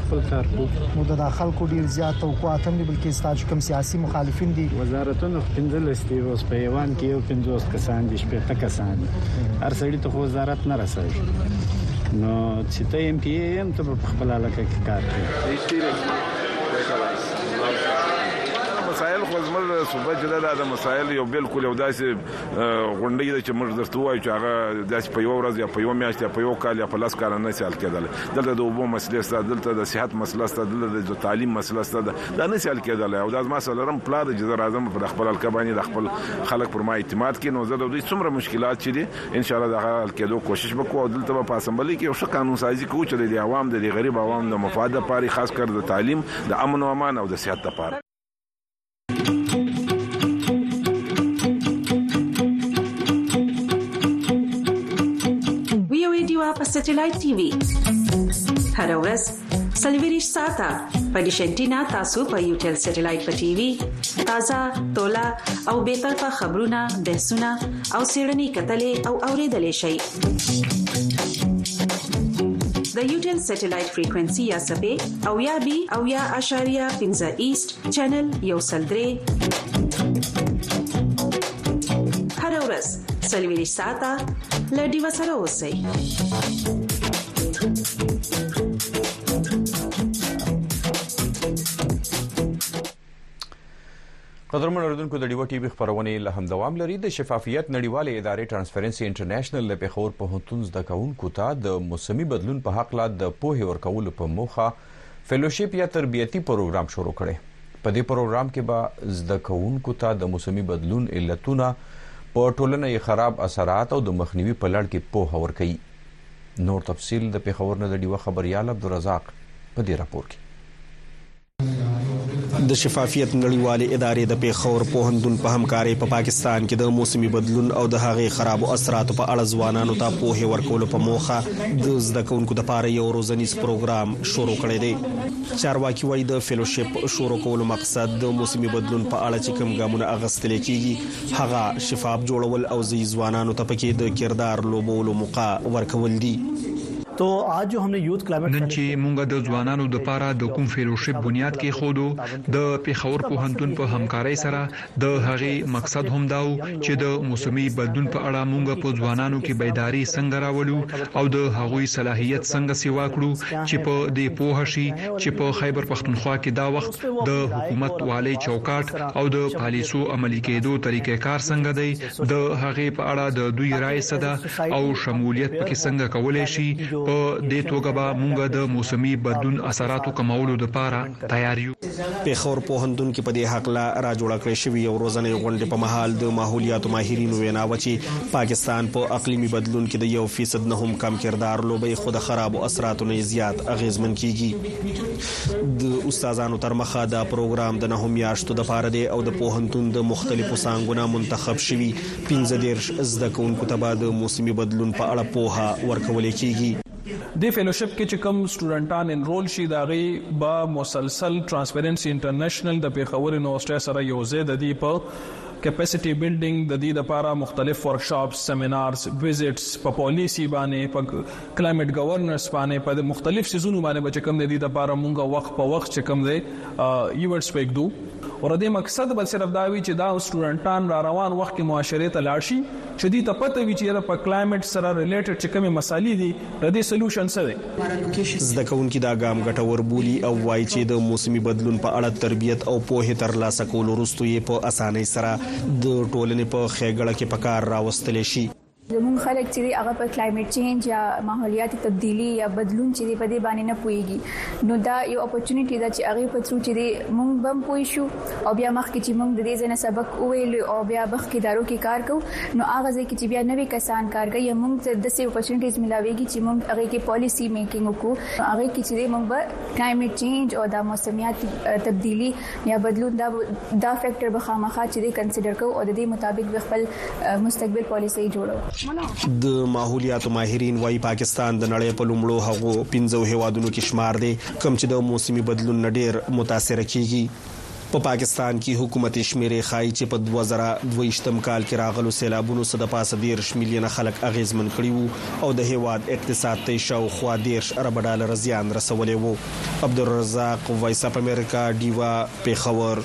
خپل کار کو نو د خلکو ډیر زیات او کواتم دی بلکې ستاسو کوم سیاسي مخالفین دي وزارتونو خپل لستي اوس په ایوان کې یو 50 کسان دي شپږ کسان دي هر سړی ته وزارت نه رسي نو چې ته ایم پی ایم ته په خپل علاقه کې کار کوي مسائل خو زموږ صوبه چې دا د مسائل یو بالکل یو داسې غونډۍ ده چې موږ درته وایو چې هغه داسې په یو ورځ یا په یو میاشت یا په یو کال یا په لاس کال نه سیال کېدل دلته د اوبو مسلې سره دلته د صحت مسله سره دلته د تعلیم مسله سره ده دا نه سیال کېدل او دا ما سلرم پلا د جزر اعظم په خپل حلقه باندې د خپل خلک پر ما اعتماد کې نو زه د دوی څومره مشکلات چې دي ان شاء الله د حل کېدو کوشش وکړو او دلته په اسمبلی کې یو ښه قانون سازي کوو چې د عوام د غریب عوام د مفاد لپاره خاص کر د تعلیم د امن او امان او د صحت لپاره ویوي دیوا په سټلایټ ټي وي هر ورځ سلویریش ساته په دیشنټینا تاسو په یو ټل سټلایټ په ټي وي تازه تولا او به طرفه خبرونه بحثونه او سیړنی کتلې او اوریدلې شي د یوټل سټلایټ فریکوئنسي یا سپې او یا بي او یا اشاریه 15 ایست چینل یو سلدري هر ورځ سلوي ساته لډي وسره اوسئ قدرمن اوریدونکو د ډیو ټي وي خبرونه له هم دوام لري د شفافیت نړیوالې ادارې ترانسپیرنسي انټرنیشنل له پخور په هوتون زده کوونکو ته د موسمي بدلون په حق لا د پوهې ورکولو په موخه فیلوشیپ یا تربیتي پروګرام شروع کړی. په دې پروګرام کې به زده کوونکو ته د موسمي بدلون علتونه، په ټولنه یې خراب اثرات او د مخنیوي په لړ کې پوهه ورکوي. نور تفصیل د پېښور نه د ډیوه خبریال عبدالرزاق په دې راپور کې. د شفافیت نړیوالې ادارې د پېښور پوهنتون په همکارۍ په پاکستان کې د موسمي بدلون او د هغې خرابو اثراتو په اړه ځوانانو ته پوهې ورکولو په موخه، د زده کوونکو لپاره یو روزنیز پروګرام شروع کړی دی چارواکي وایي د فیلوشپ شروع کولو مقصد د موسمي بدلون په اړه چې کوم ګامونه اغستل کیږي هغه شفاف جوړول او ځي ځوانانو ته پکې د کردار لوبولو موقع ورکول دي تو آج جو همنه یوت کلایمټ نن چې مونږ د ځوانانو د پاره د کوم فیلوشپ بنیاد کې خودو د پیښور پوهنتون په همکارۍ سره د هغې مقصد هم دا و چې د موسمي بدلون په اړه مونږ په ځوانانو کې بیداري څنګه راولو او د هغوی صلاحیت څنګه سیوا کړو چې په دې پوه شي چې په خیبر پښتونخوا کې دا وخت د حکومت والۍ چوکاټ او د پالیسو عملي کیدو طریقه کار څنګه دی د هغې په اړه د دوی رایې څه ده او شمولیت پکې څنګه کولای شي په دې توګه به مونږ د موسمي بدلون اثراتو کمولو لپاره تیار یو. پېښور پوهنتون کې په دې هکله را جوړه کړې شوې یو روزنې غونډې په مهال د ماحولیاتو ماهرینو وینا وه چې پاکستان په اقلیمي بدلون کې د یو فیصد نه هم کم کردار لوبوي خو د خرابو اثراتو نه یې زیات اغیزمن کیږي. د استادانو ترمخه دا پروګرام د نهو میاشتو دپاره دی او د پوهنتون د مختلفو څانګو نه منتخب شوي پنځه دېرش زده کوونکو ته به د موسمي بدلون په اړه پوهه ورکولې کیږي. دې فیلوشپ کې چې کوم سټوډنټان انرول شي د هغوی به مسلسل ټرانسپیرنسي انټرنیشنل د پېښور یونیورسټۍ سره یوځای د دوی په کپسټي بلډینګ د دوی لپاره مختلف ورکشاپس، سیمینارز، ویزټس، په پالیسي باندې، په کلایمټ ګورننس باندې، په مختلف څیزونو باندې به چې کوم دی دوی لپاره موږ وخت په وخت چې کوم دی ایونټس به ږدو او د دې مقصد به صرف دا وي چې دا سټوډنټان راروان وخت کې معاشرې ته لاړ شي چې دوی ته پته وي چې یاره په کلایمټ سره ریلیټډ چې کومې مسالې دي د دې سلوشن څه دی. زده کوونکي دا ګام ګټور بولي او وايي چې د موسمي بدلون په اړه تربیت او پوهې ترلاسه کولو وروسته یې په اسانۍ سره د ټولنې په ښېګړه کې په کار راوستلی شي. زموږ خلک چې دي هغه په کلایمټ چینج یا ماحولیاتي تبدیلي یا بدلون چې دي په دې باندې نه پوهیږي نو دا یو اپورچونټي ده چې هغې په ترو چې دي موږ به هم پوه شو او بیا مخکې چې موږ د دې ځای نه سبق وویل او بیا مخکې ادارو کې کار کوو نو هغه ځای کې چې بیا نوي کسان کار کوي یا موږ ته داسې اپورچونټیز ملاویږي چې موږ هغه کې پالیسي میکینګ وکړو هغه کې چې موږ به کلایمټ چینج او د موسمیات تبدیلی یا بدلون دا دا فیکٹر به خامخا چې کنسیډر کوو او د دې مطابق به خپل مستقبل پالیسي جوړو د ماحولیات ماهرین وايي پاکستان د نړۍ په لومړو هغو 15 هیوادونو کې شمار دی کوم چې د موسمي بدلون نه ډیر متاثر کیږي په پاکستان کې حکومتې شمېرې ښايي چې په دوه زره دوه ویشتم کال کې راغلو سېلابونو څه د پاسه دېرش ميليونه خلک اغېزمن کړي وو او د هېواد اقتصاد ته يې شاوخوا دېرش اربه ډالره زيان رسولی و. عبدالرزاق، وایس اف امریکا، ډیوه، پېښور.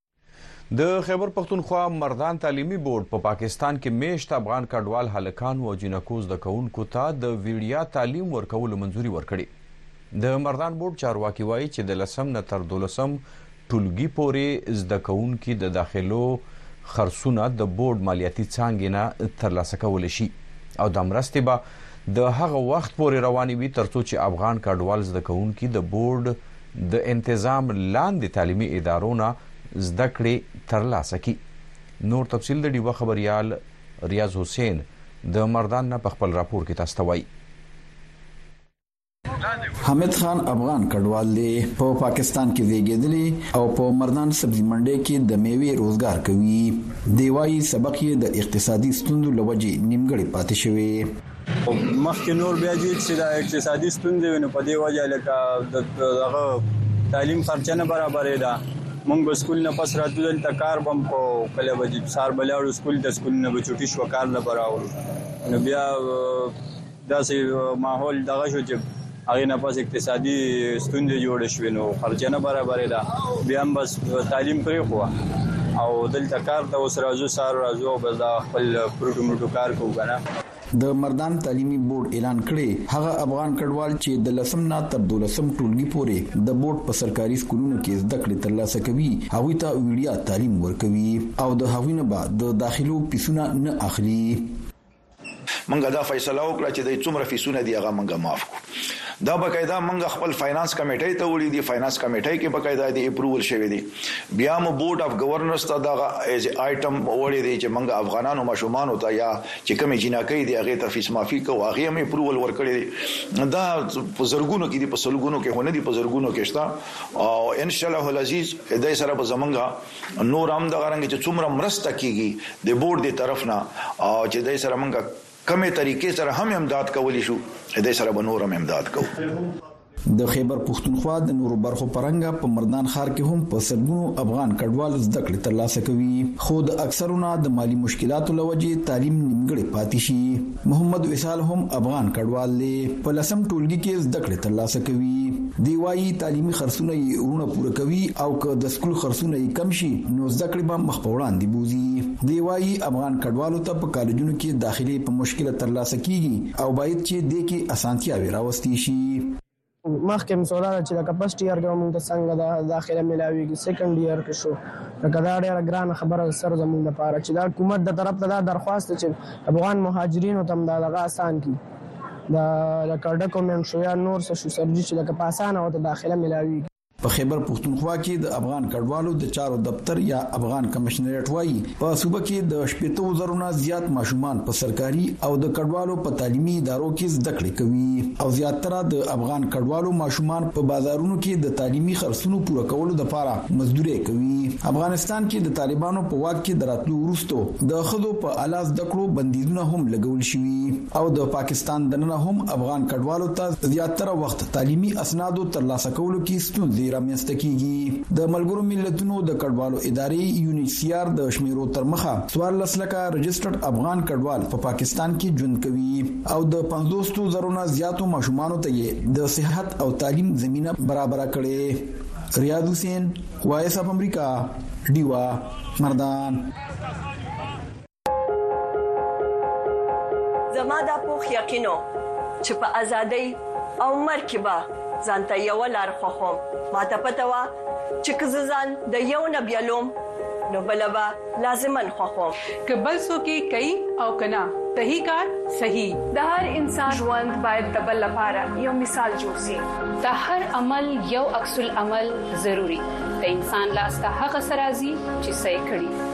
د خیبر پښتونخوا مردان تعلیمي بورډ په پاکستان کې میشت افغان کډوال هلکانو او جینکو زده کوونکو ته د ویړیا تعلیم ورکولو منځوري ورکړي د مردان بورډ چارواکي وایي چې د لسم نه تر دولسم ټولګي پورې زده کوونکي د داخلو خرڅونه د بورډ مالیاتي څانګې نه ترلاسه کول شي او دا مرستې به د هغه وخت پورې روانې وي ترڅو چې افغان کډوال زده کوونکي د بورډ د انتظام لاندې تعلیمي ادارو نه زده کړې تر لاسه کړي. نور تفصیل د ډیوه خبریال ریاض حسین د مردان نه په خپل راپور کې تاسو ته وایي. حامد خان افغان کډوال دی، په پاکستان کې زیږیدلی او په مردان سبزي منډۍ کې د میوې روزګار کوي. دی وايي، سبق یې د اقتصادي ستونزو له وجې نیمګړی پاتې شوی. مخکې نور بیا دي چې دا اقتصادي ستونزې وینو په دې وجه لکه دغه تعلیم خرچه نه برابرې ده مونږ به سکول نه پس راتلو دلته کار بم کو کله به چې سار بلاړو سکول ته سکول نه به چټي شو کار لپاره نو بیا داسې ماحول دغه شو چې هغې نه پس اقتصادي ستونزې جوړې شوې نو خرچه نه برابرېده بیا هم بس تعلیم پرېښوه او دلته کار ته اوس راځو سار راځو او بس دا خپل پروټو موټو کار کوو کنه د مردان تعلیمي بورډ اعلان کړی، هغه افغان کډوال چې د لسم نه تر دولسم ټولګي پورې د بورډ په سرکاري سکولونو کې زده کړې ترلاسه کوي، هغوی ته ویړیا تعلیم ورکوي او د هغوی نه به د داخلو پیسونه نه اخلي. مونږ دا فیصله وکړه چې د څومره فیسونه دی هغه مونږ معاف کو دا بقاعده مونږ خپل فاینانس کمیټې ته وړي دي فاینانس کمیټې کې بقاعده دی اپروول شوی دی بیا مو بورډ اف گورنرز ته دا ایز آیټم وړي دي چې مونږ افغانانو ماشومان ته یا چې کوم جناکې دی هغه ته فیس معافي کو هغه هم اپروول ورکړي دي دا په زرګونو کې دي په سلګونو کې هونه دي په زرګونو کې شته او ان شاء الله العزیز دې سره به زمونږ نور هم دغه رنګ چې څومره مرسته کیږي د بورډ د طرف نه او چې دای سره موږ کمې طریقې سره هم امداد کولی شو دای سره به نور هم امداد کوو د خیبر پښتونخوا د نورو برخو پرنګ په مردان ښار کې هم په سلګونو افغان کډوال زده کړې ترلاسه کوي خو د اکثرو نه د مالی مشکلاتو لوجې تعلیم نیمګړی پاتې شي محمد وصال هم افغان کډوال دی په لسم ټولګي کې زده کړې ترلاسه کوي دی وايي تعلیمي خرڅونه یې ورونه پوره کوي او که د سکول خرڅونه یې کم شي نو زده کړې به مخ په وړاندې بوزي دی وايي افغان کډوالو ته په کالجونو کې داخلي په مشکل ترلاسه کیږي او باید چې د کې اسانتیاوي راوستي شي مخکې هم سودا ده چې لکه پسټ ایئر کې موږ ته څنګه ده داخله ملاویږي سیکنډ ایئر کې شو لکه دا ډیره ګرانه خبره ده سر زموږ لپاره چې دا حکومت د طرف ته دا درخواست ده چې افغان مهاجرینو ته هم دا دغه اسان کړي دا لکه ډکومنټ شو یا نور څه شو سر جي چې لکه په اسانه ورته داخله ملاویږي. په خیبر پښتونخوا کې د افغان کډوالو د چارو دفتر یا افغان کمشنریټ وایي په صوبه کې د شپېتو زرونه زیات ماشومان په سرکاري او د کډوالو په تعلیمي ادارو کې زده کړې کوي او زیاتره د افغان کډوالو ماشومان په بازارونو کې د تعلیمي خرڅونو پوره کولو لپاره مزدوري کوي افغانستان کې د طالبانو په واک کې دراتلو وروسته د خزو په الاز د کړو بندیزونه هم لګول شوي او د پاکستان دننه هم افغان کډوالو ته زیاتره وخت تعلیمي اسنادو ترلاسه کولو کې ستونزې رامنځته کیږي د ملګرو ملتونو د کډوالو ادارې یونیسیار د شمیرو تر مخه 14 لکه رجسټرډ افغان کډوال په پاکستان کې ژوند کوي او د 500 زرونه زیاتو ماشومان ته یې د صحت او تعلیم زمينه برابر کړې ریاض حسین وایس اف امریکا دیوا مردان زما دا پوخ یقین و چې په ازادۍ او مرګ کې به ځان ته یوه لار خوښوم، ما ته پته وه چې که زه ځان د یو نه بیلوم نو بله به لازماً خوښوم. که بل څوک یې کوي او که نه، تهی کار صحیح. د هر انسان ژوند باید د بل لپاره یو مثال جوړ شي. د هر عمل یو عکس العمل ضرور د انسان لاس ته هغه څه راځي چې څه یې کړي.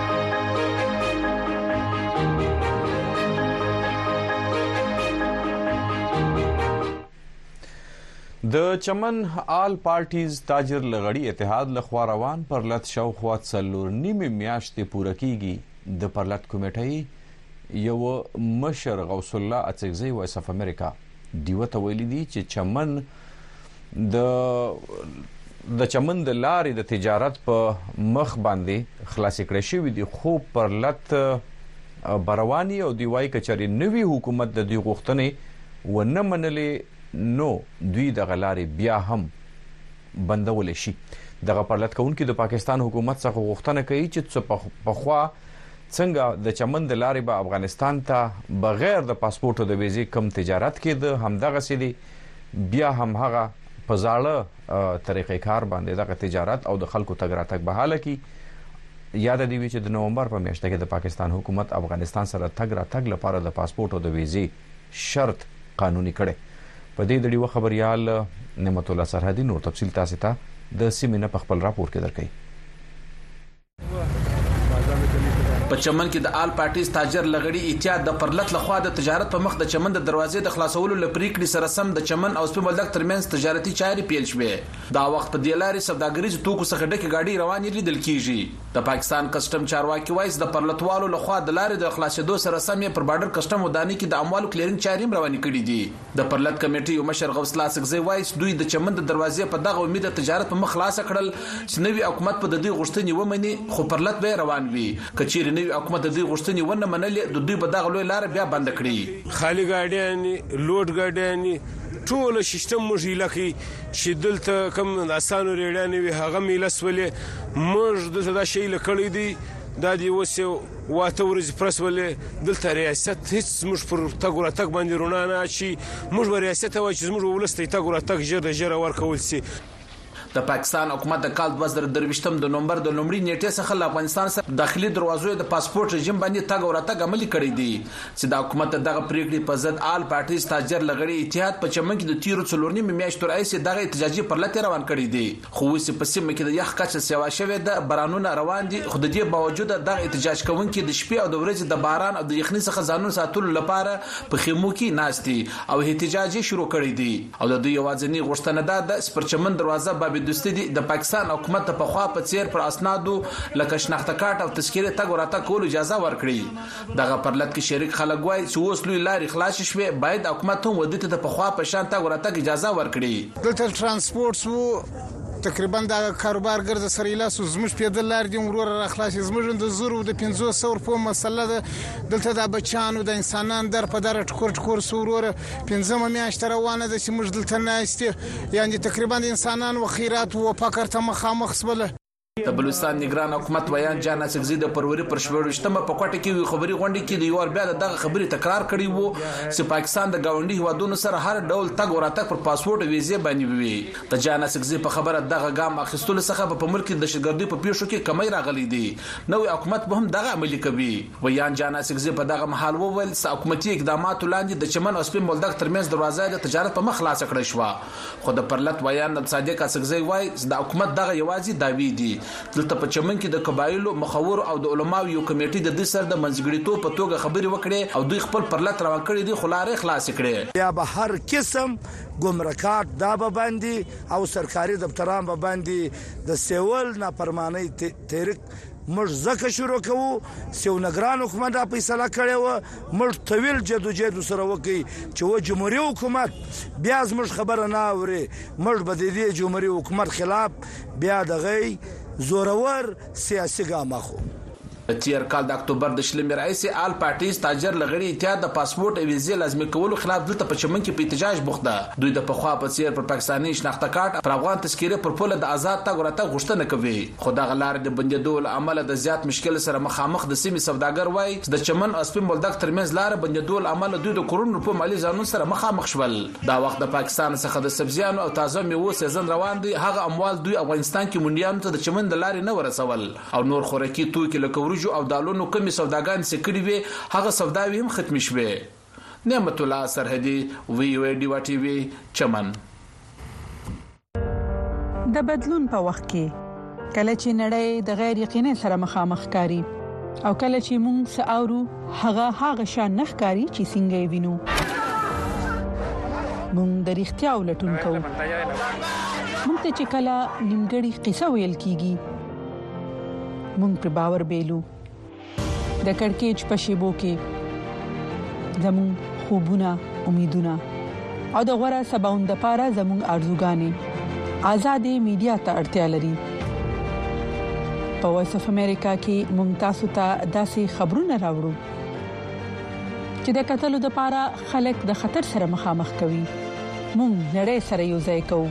د چمن آل پارټیز تاجر لغړی اتحاد له خوا روان پرلت شاوخوا څلور نیمه میاشتې پوره کیږي د پرلت کمیټې یو مشر غوث الله اڅکزی وایس اف امریکا دیو ته ویلي دي چې چمن د د چمن د لارې د تجارت په مخ باندې خلاص کړی شوې دي خو پر لټ برواني او دی وای کچري نوي حکومت د دوی غوښتنې و نه منلې نو دوی د غلارې بیا هم بندول شي دغه پرلت کونکي د پاکستان حکومت څخه غوښتنه کوي چې څه په خوا څنګه د چمن د لارې به افغانستان ته بغیر د پاسپورت او د ویزې کم تجارت کېده همدغه سې دي بیا هم هغه په زاړه طریقې کار باندې دغه تجارت او د خلکو تګ راتګ بهاله کی یاد دی وی چې د نومبر په میاشت کې د پاکستان حکومت افغانستان سره تګ را تګ لپاره د پاسپورت او د ویزې شرط قانوني کړي په دې د ډیو خبريال نعمت الله سرحدي نور تفصيل تاسو ته د سیمینه په خپل راپور کې درکړي په چمن کې د آل پارټیز تاجر لغړی اتحاد د پرلت لخوا د تجارت په مخ د چمن د دروازې د خلاصولو لپریکړې سره سم د چمن او سپی بولدک ترمنځ تجارتي چارې پیل شوې دا وخت په دې لارې سوداګریزو توکو څخه ډکې ګاډۍ روانې لیدل کیږي د پاکستان کسټم چارواکي وایي چې د پرلتوالو لخوا د لارې د خلاصېدو سره سم یې پر بارډر کسټم ودانۍ کې د اموالو کلیرنګ چارې هم روانې کړې دي د پرلت کمېټیو مشر غوث الله اڅکزی وايي چې دوی د چمن د دروازې په دغه امید د تجارت په مخ خلاصه کړل چې نوی حکومت به د دوی غوښتنې ومني خو پرلت به یې روان وي که چیرې نوی حکومت د دوی غوښتنې ونه منلې د دوی به دغه لوی لاره بیا بنده کړي. خالي ګاډیان دي، لوډ ګاډیان دي، ټوله سیستم موږ ایله کړ چې دلته کوم د اسانو ریړیانې وي هغه هم ایله شولې، موږ دلته دا شی ایله کړی دی دا دی اوس یو. و اته ورځې پرس ولې دلته ریاست هیڅ موږ پر تګ را تګ باندې رونا نه اچي موږ به ریاست وای چې موږ ولست تګ را تګ ژر ژر ورکول سي د پاکستان حکومت د کال 2023 د نومبر د لومړي نیټې څخه له افغانستان سره داخلي دروازو د پاسپورت رژیم باندې تګ او راتګ عملي کړی دی چې د حکومت د دغه پریکړې په ضد آل پارټیز تاجر لغړي اتحاد په چمن کې د تیرو څلور نیمې میاشتو راهیسې دغه احتجاجي پرلتې روان کړی دی خو اوس چې په سیمه کې د یخ کچه سیوا شوې ده، بارانونه روان دي، خو د دې باوجود دغه احتجاج کوونکي د شپې او د ورځې د باران او د یخني څخه ځانونه ساتلو لپاره په خیمو کې ناست دي او احتجاج یې شروع کړی دی او د دوی یواځنۍ غوښتنه دا ده چې پر چمن دروازه باب دوستي دې د پاکستان حکومت د پخوا په څېر پر اسنادو لکه شناخته کارت او تذکرې تګ او راتګ کولو اجازه ورکړي. دغه پرلت کې شریک خلک وایي چې اوس لوی لارې خلاصې شوې، باید حکومت هم ودې ته د پخوا په شان تګ راتګ اجازه ورکړي. دلته ترانسپورټ وو، تقریبا د کاروبار ګرد سره ایله شو، زموږ پیدل لارې دې هم وروره راخلاصې، زموږ هم د زرو او د پنځو سو روپو مسله ده، دلته د بچیانو د انسانان در په در ټکور ټکور شو وروره، پنځمه میاشت روانه ده چې موږ دلته ناست یو، یعنې تقریبا د انسانان و خیرات و فقر ته مخامخ شول. د بلوچستان نگران حکومت ویاند جان اڅکزي د پروري پر شپږشتمه په کوټه کې وی خبري غونډې کې د یو بیا دغه خبري تکرار کړی وو چې پاکستان د گاونډي هوادونو سره هر ډول تګ او راتګ پر پاسپورت او ویزې باندې وی د جان اڅکزي په خبره دغه ګام اخیستلو څخه په ملک کې د دهشتګردۍ په پیښو کې کمی راغلی دی نوی حکومت به هم دغه عملی کوي ویاند جان اڅکزي په دغه مهال وویل چې حکومتي اقداماتو لاندې د چمن او سپین بولدک ترمنځ دروازه د تجارت په مخ خلاصه کړی شوه خو د پرلت ویاند صادق اڅکزی وايي، د حکومت دغه یوازې دعوې دي. دلته په چمن کې د قبایلو، مخورو او د علماوو یو کمېټې د دوی سره د منځګړیتوب په توګه خبرې وکړې او دوی خپل پرلت روان کړی دی، خو لارې خلاصې کړې. بیا به هر قسم ګمرکات دا به باندې او سرکاري دفتران به باندې د سیول نافرمانۍ تحریک. موږ ځکه شروع کوو چې یو نګران حکومت دا فیصله کړې وه موږ طویل جدوجهد سره وکړي چې و جمهوري حکومت بیا زموږ خبره نه اوري موږ به د دې جمهوري حکومت خلاف بیا دغه زورور سیاسي ګام اخو د تیر کال د اکتوبر د شلمې راهیسې آل پارټي ستاجر له غړي اتحاد د پاسپورټ او ویزې لازمي کولو خلاف دلته په چمن کې په احتجاج بوخت ده دوی د پخوا په څیر پر پاکستاني شناخته کارت پر افغان تذکرې پر پوله د آزاد تګ راتګ غوښتنه کوي خو دغه لارې د بندېدو له امله د زیات مشکل سره مخامخ د سیمې سوداګر وايي چې د چمن او سپین بولدک ترمنځ لاره بندېدو له امله دوی د کروړو روپو مالي زیانونو سره مخامخ شول دا وخت د پاکستان څخه د سبزیانو او تازه میوو سیزن روان دی هغه اموال دوی افغانستان کې منډیانو ته د چمن د لارې نه ورسول او نور خورکي توکي لکه وریجو او دالونو کومې سوداګانې چې کړي وې هغه سوداوې هم ختمې شوې نعمت الله سرحدي، وي او ای ډیوه ټي وي، چمن. د بدلون په وخت کې کله چې نړۍ د غیر یقیني سره مخامخ کاری او کله چې موږ ساورو هغه هغه شان نخ کاری چې څنګه وینو موږ د اړتیا ولټون کوو موږ ته چې کله نیمګړی قصه ویل کیږي موږ په باور بیلو د کڑکېچ په شېبو کې زموږ خوبونه، امیدونه او د غوره سباوند لپاره زموږ ارزوګانې ازادې میډیا ته اړتیا لري. په وایس اف امریکا کې موږ تاسو ته داسې خبرونه راوړو چې د کتلو لپاره خلک د خطر سره مخامخ کوي. موږ نړۍ سره یو ځای کوو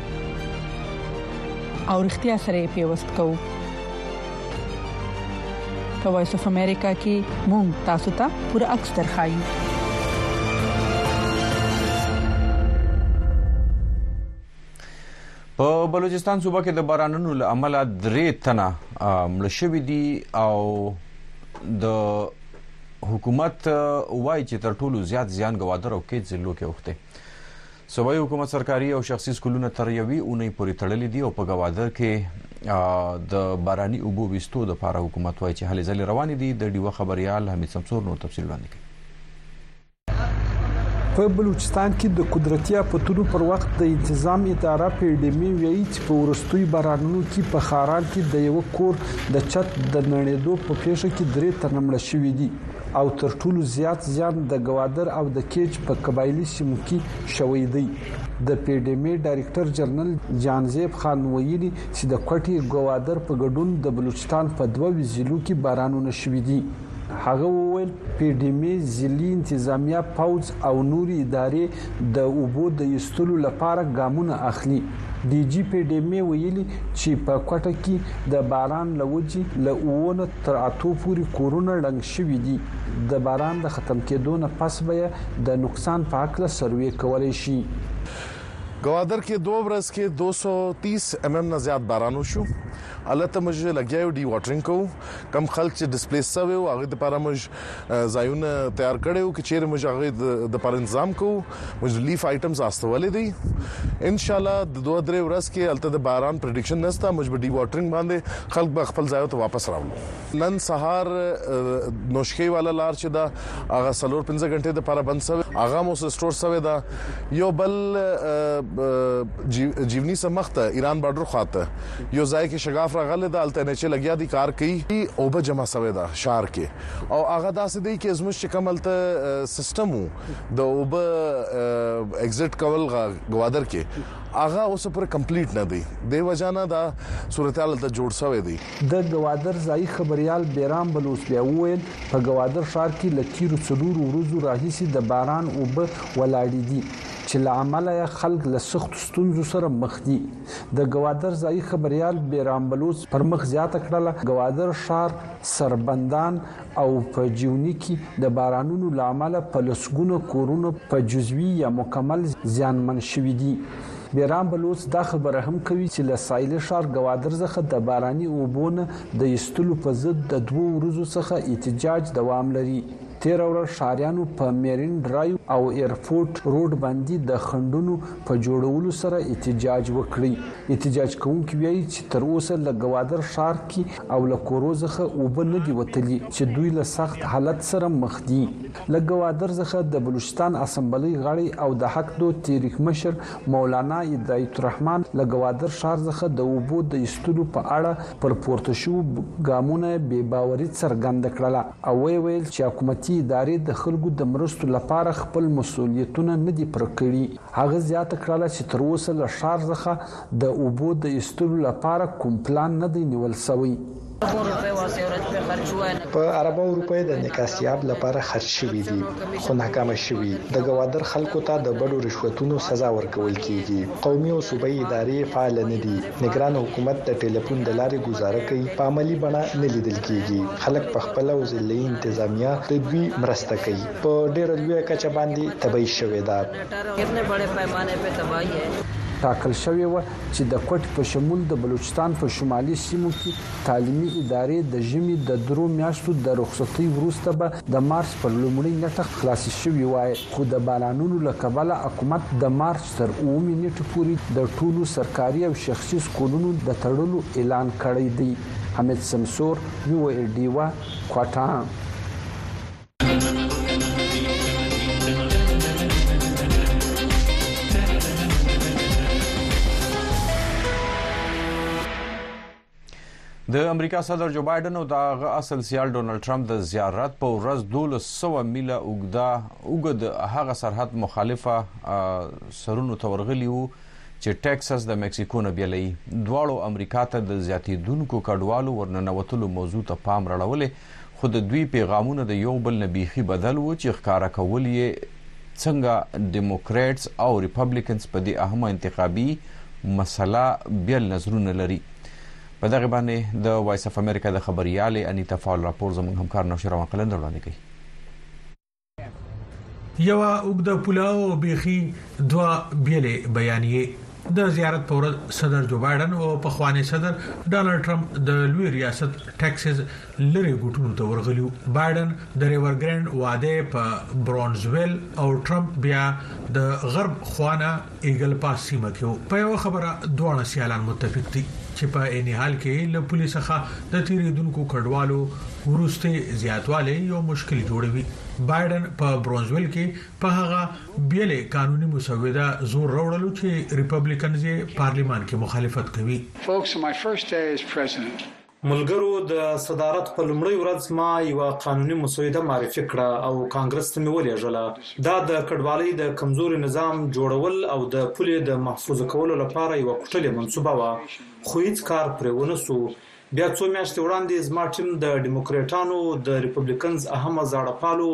او رښتیا سره پیوست کوو. په وایس اف امریکا کې مونږ تاسو ته پوره عکس درخایو په بلوچستان صوبه کې د بارانونو له امله درې تنه مړ شوې دي او د حکومت وایي چې تر ټولو زیات زیان غوادر او کې ضلعو کې وخته صوبايي حکومت سرکاري او شخصي سکولونه تر یوې اونۍ پورې تړلي دي او په ګواده کې د باراني اوبو وستو د پاره حکومت وایي چې هلې ځلې روانې دي د ډیوه خبريال حمید سمسور نور تفصیل وړاندې کوي په بلوچستان کې د قدرتي اپتونو پر وخت د انتظام اداره پیډمي ویلي چې په ورستوي بارانونو کې په خاران کې د یو کور د چت د نړېدو په پیښه کې درې تنمړ شوې دي او تر ټولو زیات زیان د ګوادر او د کیچ په قبایلي سیمو کې شوی دی د پی ډی می ډایریکټر جنرال جان زیب خان ویلي چې د کوټي ګوادر په ګډون د بلوچستان په دوه وزیلو کې بارانونه شوي دي هغه وویل پی ډی می ضلعي انتظامیه پوځ او نور ادارې د اوبو د ایستلو لپاره ګامونه اخلي ډي جی پی ډی می ویلي چې په کوټه کې د باران لوجي له اوونه تر اتو پورې کورونه ړنګ شوي دي، د باران د ختم کېدو نه پس به یې د نقصان په هکله سروې کولی شي. ګوادر کې دوه ورځ کې دوه سوه او تیس ایم ایم نه زیات باران وشو، هلته موږ لګیا یو ډي واټرنګ کوو، کوم خلک چې ډسپلیس سوي وو هغوی لپاره موږ ځایونه تیار کړي او کچیر موږ هغه د پر انتظام کو موږ لیف آیټمز استولې دي ان شاء الله د دوه درې ورځې کې الته د باران پریډکشن نستا موږ به ډی واټرینګ باندې خلک به خپل ځای ته واپس راوړو نن سهار نوشکی والا لار چې دا هغه سلور 15 غنټه د پر بند سوی هغه مو سټور سوی دا یو بل جیونی سمخته ایران بارډر خواته يو ځای کې شګاف راغلی ده هلته نيچې لګيا دي کار کوي اوبه جمع شوې ده شار کې او هغه داسې دی کې زموږ چې کوم هلته سیستم وو د اوبه ایگزټ کول غوادر کې هغه اوس پر کمپلیټ نه دی د وجانه دا صورتحال ته جوړ شوی دی د غوادر ځای خبريال بیرام بلوس بیا وویل په غوادر ښار کې لتیرو څلور ورځو راهیسي د باران اوبه ولاړې دي چې لامل یې خلک له سخت ستونزو سره مخ دي د ګوادر ځايي خبریال بیرام بلوڅ پر مخ زیاته کړله، ګوادر ښار، سربندان او په جیوني کې د بارانونو له امله په لسګونه کورونه په جزوي یا مکمل زیانمن شوي دي. بیرام بلوڅ دا خبره هم کوي چې له ساحلي ښار ګوادر څخه د باراني اوبو نه د ایستلو په ضد د دوو ورځو څخه احتجاج دوام لري. تېره ورځ ښاریانو په میرین ډرایو او ایرفورټ روډ باندي د خنډونو په جوړولو سره احتجاج وکړی. احتجاج کوونکي ویايي چې تر اوسه له ګوادر ښار کې او له کورو ځخه اوبه نه دي وتلي چې دوی له سخت حالت سره مخ دي. له ګوادر ځخه د بلوچستان اسمبلۍ غړی او د حق دو تحریک مشر مولانا ادایت الرحمن له ګوادر ښار ځخه د اوبو د ایستلو په اړه پر پورته شوو ګامونه بې باوري څرګنده کړله. او ویې ویل چې حکومتي ادارې د خلکو د مرستو لپاره خپل مسوولیتونه نه دي پوره کړي. هغه زیاته کړله چې تر اوسه له ښار ځخه د اوبو د ایستلو لپاره کوم پلان نه دی نیول شوی. په ارباو روپۍ د نکاح ثیاب لپاره خرچ شوي دي خو ناکامه شوي. د ګوادر خلکو ته د بډو رشوتونو سزا ورکول کیږي. قومي او صوبايي ادارې فعاله نه دي. نګران حکومت د ټیلفون د لارې ګوزاره کوي، په عملي بڼه نه لیدل کیږي، خلک په خپله او ضلعي انتظامیه د دوی مرسته کوي، په ډیره لویه کچه باندې تباهي شوې ده. ټاکل شوې وه چې د کوټې په شمول د بلوچستان په شمالي سیمو کې تعلیمي ادارې د ژمي د درو میاشتو د رخصتۍ وروسته به د مارچ پر لومړۍ نېټه خلاصې شوي وای خو د بارانونو له کبله حکومت د مارچ تر اوومې نېټې پورې د ټولو سرکاري او شخصي سکولونو د تړلو اعلان کړی دی. حمید سمسور، یو ای ډیوه، کوټه. د امریکا صدر جو بایډن او د هغه اصل سیال ډونلډ ټرمپ د زیارت په ورځ 1200 میله اوګدا اوګد هغه سرحد مخالفه سرونو ته ورغلی وو چې ټکساس د مکسیکو نه بیلې دواړو امریکا ته د زیاتیدونکو کډوالو ورننوتلو موضوع ته پام راړولې خو د دوی پيغامونه د يو بل نه بيخي بدل وو چې ښکاره کول يې څنګه ديموکريټس او ريپبليکنس په دې اهمه انتخابي مسله بيل نظرونه لري. په دغه باندې د وائس اف امريکا د خبريالې انيتا فال راپور زموږ همکار نوشيروان قلندر وړاندې کوي. یو اوګد پلاو بيخي دوا بیلې بیانیه د زیارت پر صدر جو بایدن او په خوانی صدر ډونالد ټرمپ د لوی ریاست ټکساس لری ګټونو ته ورغلیو بایدن د ریور ګرند واده په برونزویل او ټرمپ بیا د غرب خوانه ایګل پاس سیمه کې وو. په یوه خبره دواړه سیالان متفق دي چې په عین حال کې له پولې څخه د تیریدونکو کډوالو وروستی زیاتوالی یو مشکل جوړوي. بایډن په برونزویل کې په هغه بیلې قانوني مسوده زور راوړلو چې ریپبلیکنز یې پارلیمان کې مخالفت کوي. Folks, my first day as president ملګرو د صدارت په لومړۍ ورځ ما یوه قانوني مسوده معرفي کړه او کانګرس ته مې ولیږله. دا د کډوالۍ د کمزوري نظام جوړول او د پولې د محفوظ کولو لپاره یوه کوټلې منصوبه وه، خو هیڅ کار پرې ونه شو. بیا څو میاشتې وړاندې زما ټیم د ډیموکریټانو، د ریپبلیکنز اهمه زاړه پالو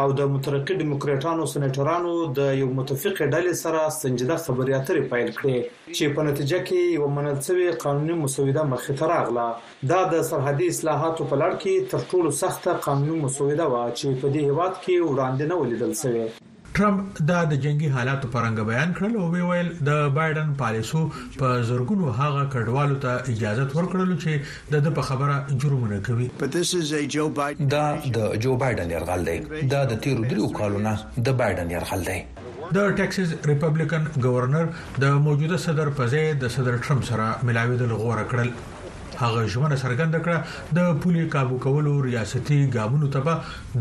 او د مترقي ډیموکریټانو سنیټرانو د یو متفقې ډلې سره سنجیده خبرې اترې پیل کړې. چې په نتیجه کې یې یوه منل شوې قانوني مسوده مخې ته راغله. دا د سرحدي اصلاحاتو په لړ کې تر ټولو سخته قانوني مسوده وه چې په دې هېواد کې وړاندې نه وه لیدل شوې. ټرمپ دا د جنګي حالاتو په رنګ بیان کړل او ویې ویل، د بایډن پالیسو په زرګونو هغه کډوالو ته اجازت ورکړلو چې د ده په خبره جرمونه کوي. دا د جو بایډن یرغل دی. دا د تېرو دریو کالو نه د بایډن یرغل دی. د ټکساس ریپبلکن گورنر د موجوده صدر په ځای د صدر ټرمپ سره ملاویدل غوړه کړل هغه ژمنه څرګنده کړه د پولې کابو کولو ریاستي ګامونو ته به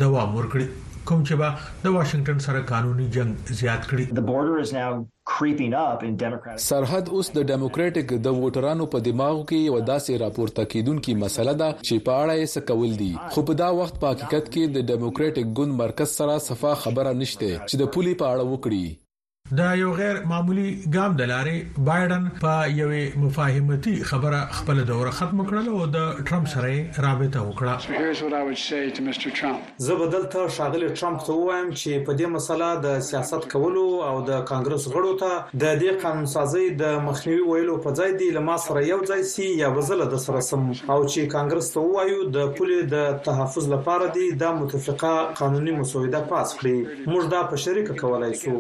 دوام ورکړي کوم چې به د واشنگټن سره قانوني جنگ زیات کړي سرحد اوس د ډموکراتیک د ووټرانو په دماغو کې یوه داسې راپورته کیدونکي مسله ده چې په اړه یې څه کول دي خو په دا وخت په حقیقت کې د ډموکراتیک ګوند مرکز سره صفا خبره نشته چې د پولې په اړه وکړي. د یو غیر معمولي ګام د لارې بایډن په یوې مفاهمتي خبره خپله دوره ختمه کړله او د ټرمپ سره یې رابطه وکړه. زه به دلته ښاغلي ټرمپ ته ووایم چې په دې مسله د سیاست کولو او د کانګرس غړو ته د دې قانونسازۍ د مخنیوي ویلو په ځای دې له ما سره یو ځای شي یا به زه له ده سره شم او چې کانګرس ته ووایو د پولې د تحفظ لپاره دې دا متفقه قانوني مسوده پاس کړي. موږ دا په شریکه کولای شو.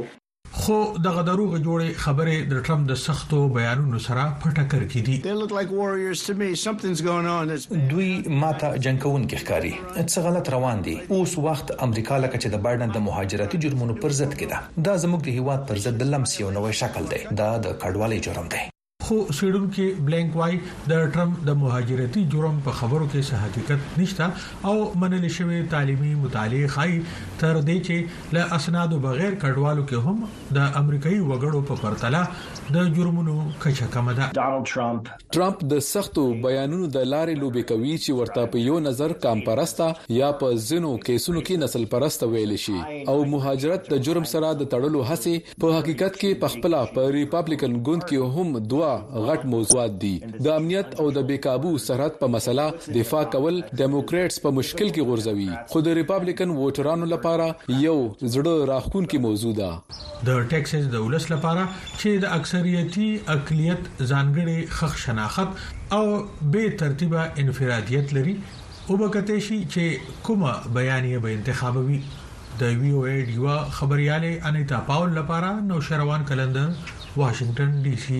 خو دغه دروغ جوړې خبرې د ټرمپ د سختو بیانونو سره په ټکر کې دي. دوی ما ته جنګ کوونکي ښکاري. څه غلط روان دي. اوس وخت امریکا لکه چې د بایډن د مهاجرتي جرمونو پر ضد کې ده. دا زموږ د هیواد پر ضد د لمس یو نوی شکل دی. دا د کډوالۍ جرم دی. خو څېړونکي بلینک وايي د ټرمپ د مهاجرتي جرم په خبرو کې څه حقیقت نشته او منل شوی تعلیمي مطالعه ښایي تر دې چې له اسنادو بغیر کډوالو کې هم د امریکایي وګړو په پرتله د جرمونو کچه کمه ده ټرمپ د سختو بیانونو د لارې لوبې کوي چې ورته په یو نظر قام پرسته یا په ځینو کیسونو کې نسل پرسته ویلی شي او مهاجرت د جرم سره د تړلو هڅې په حقیقت کې پخپله په ریپابلیکن ګوند کې هم دوه غټ موضوعات دي، د امنیت او د بې کابو سرحد په مسله دفاع کول ډیموکرېټس په مشکل کې غورځوي، خو د ریپابلیکن ووټرانو لپاره یو زړه راښکونکې موضوع ده. د ټیکسس د ولس لپاره چې د اکثریتي اقلیت ځانګړی ښخ شناخت او بې ترتیبه انفرادیت لري، وبه کتې شي چې کومه بیانیه به انتخابوي. د وي او ای ډیوه خبریالې انیتا پاول لپاره نوشیروان قلندر واشنګټن ډي سي.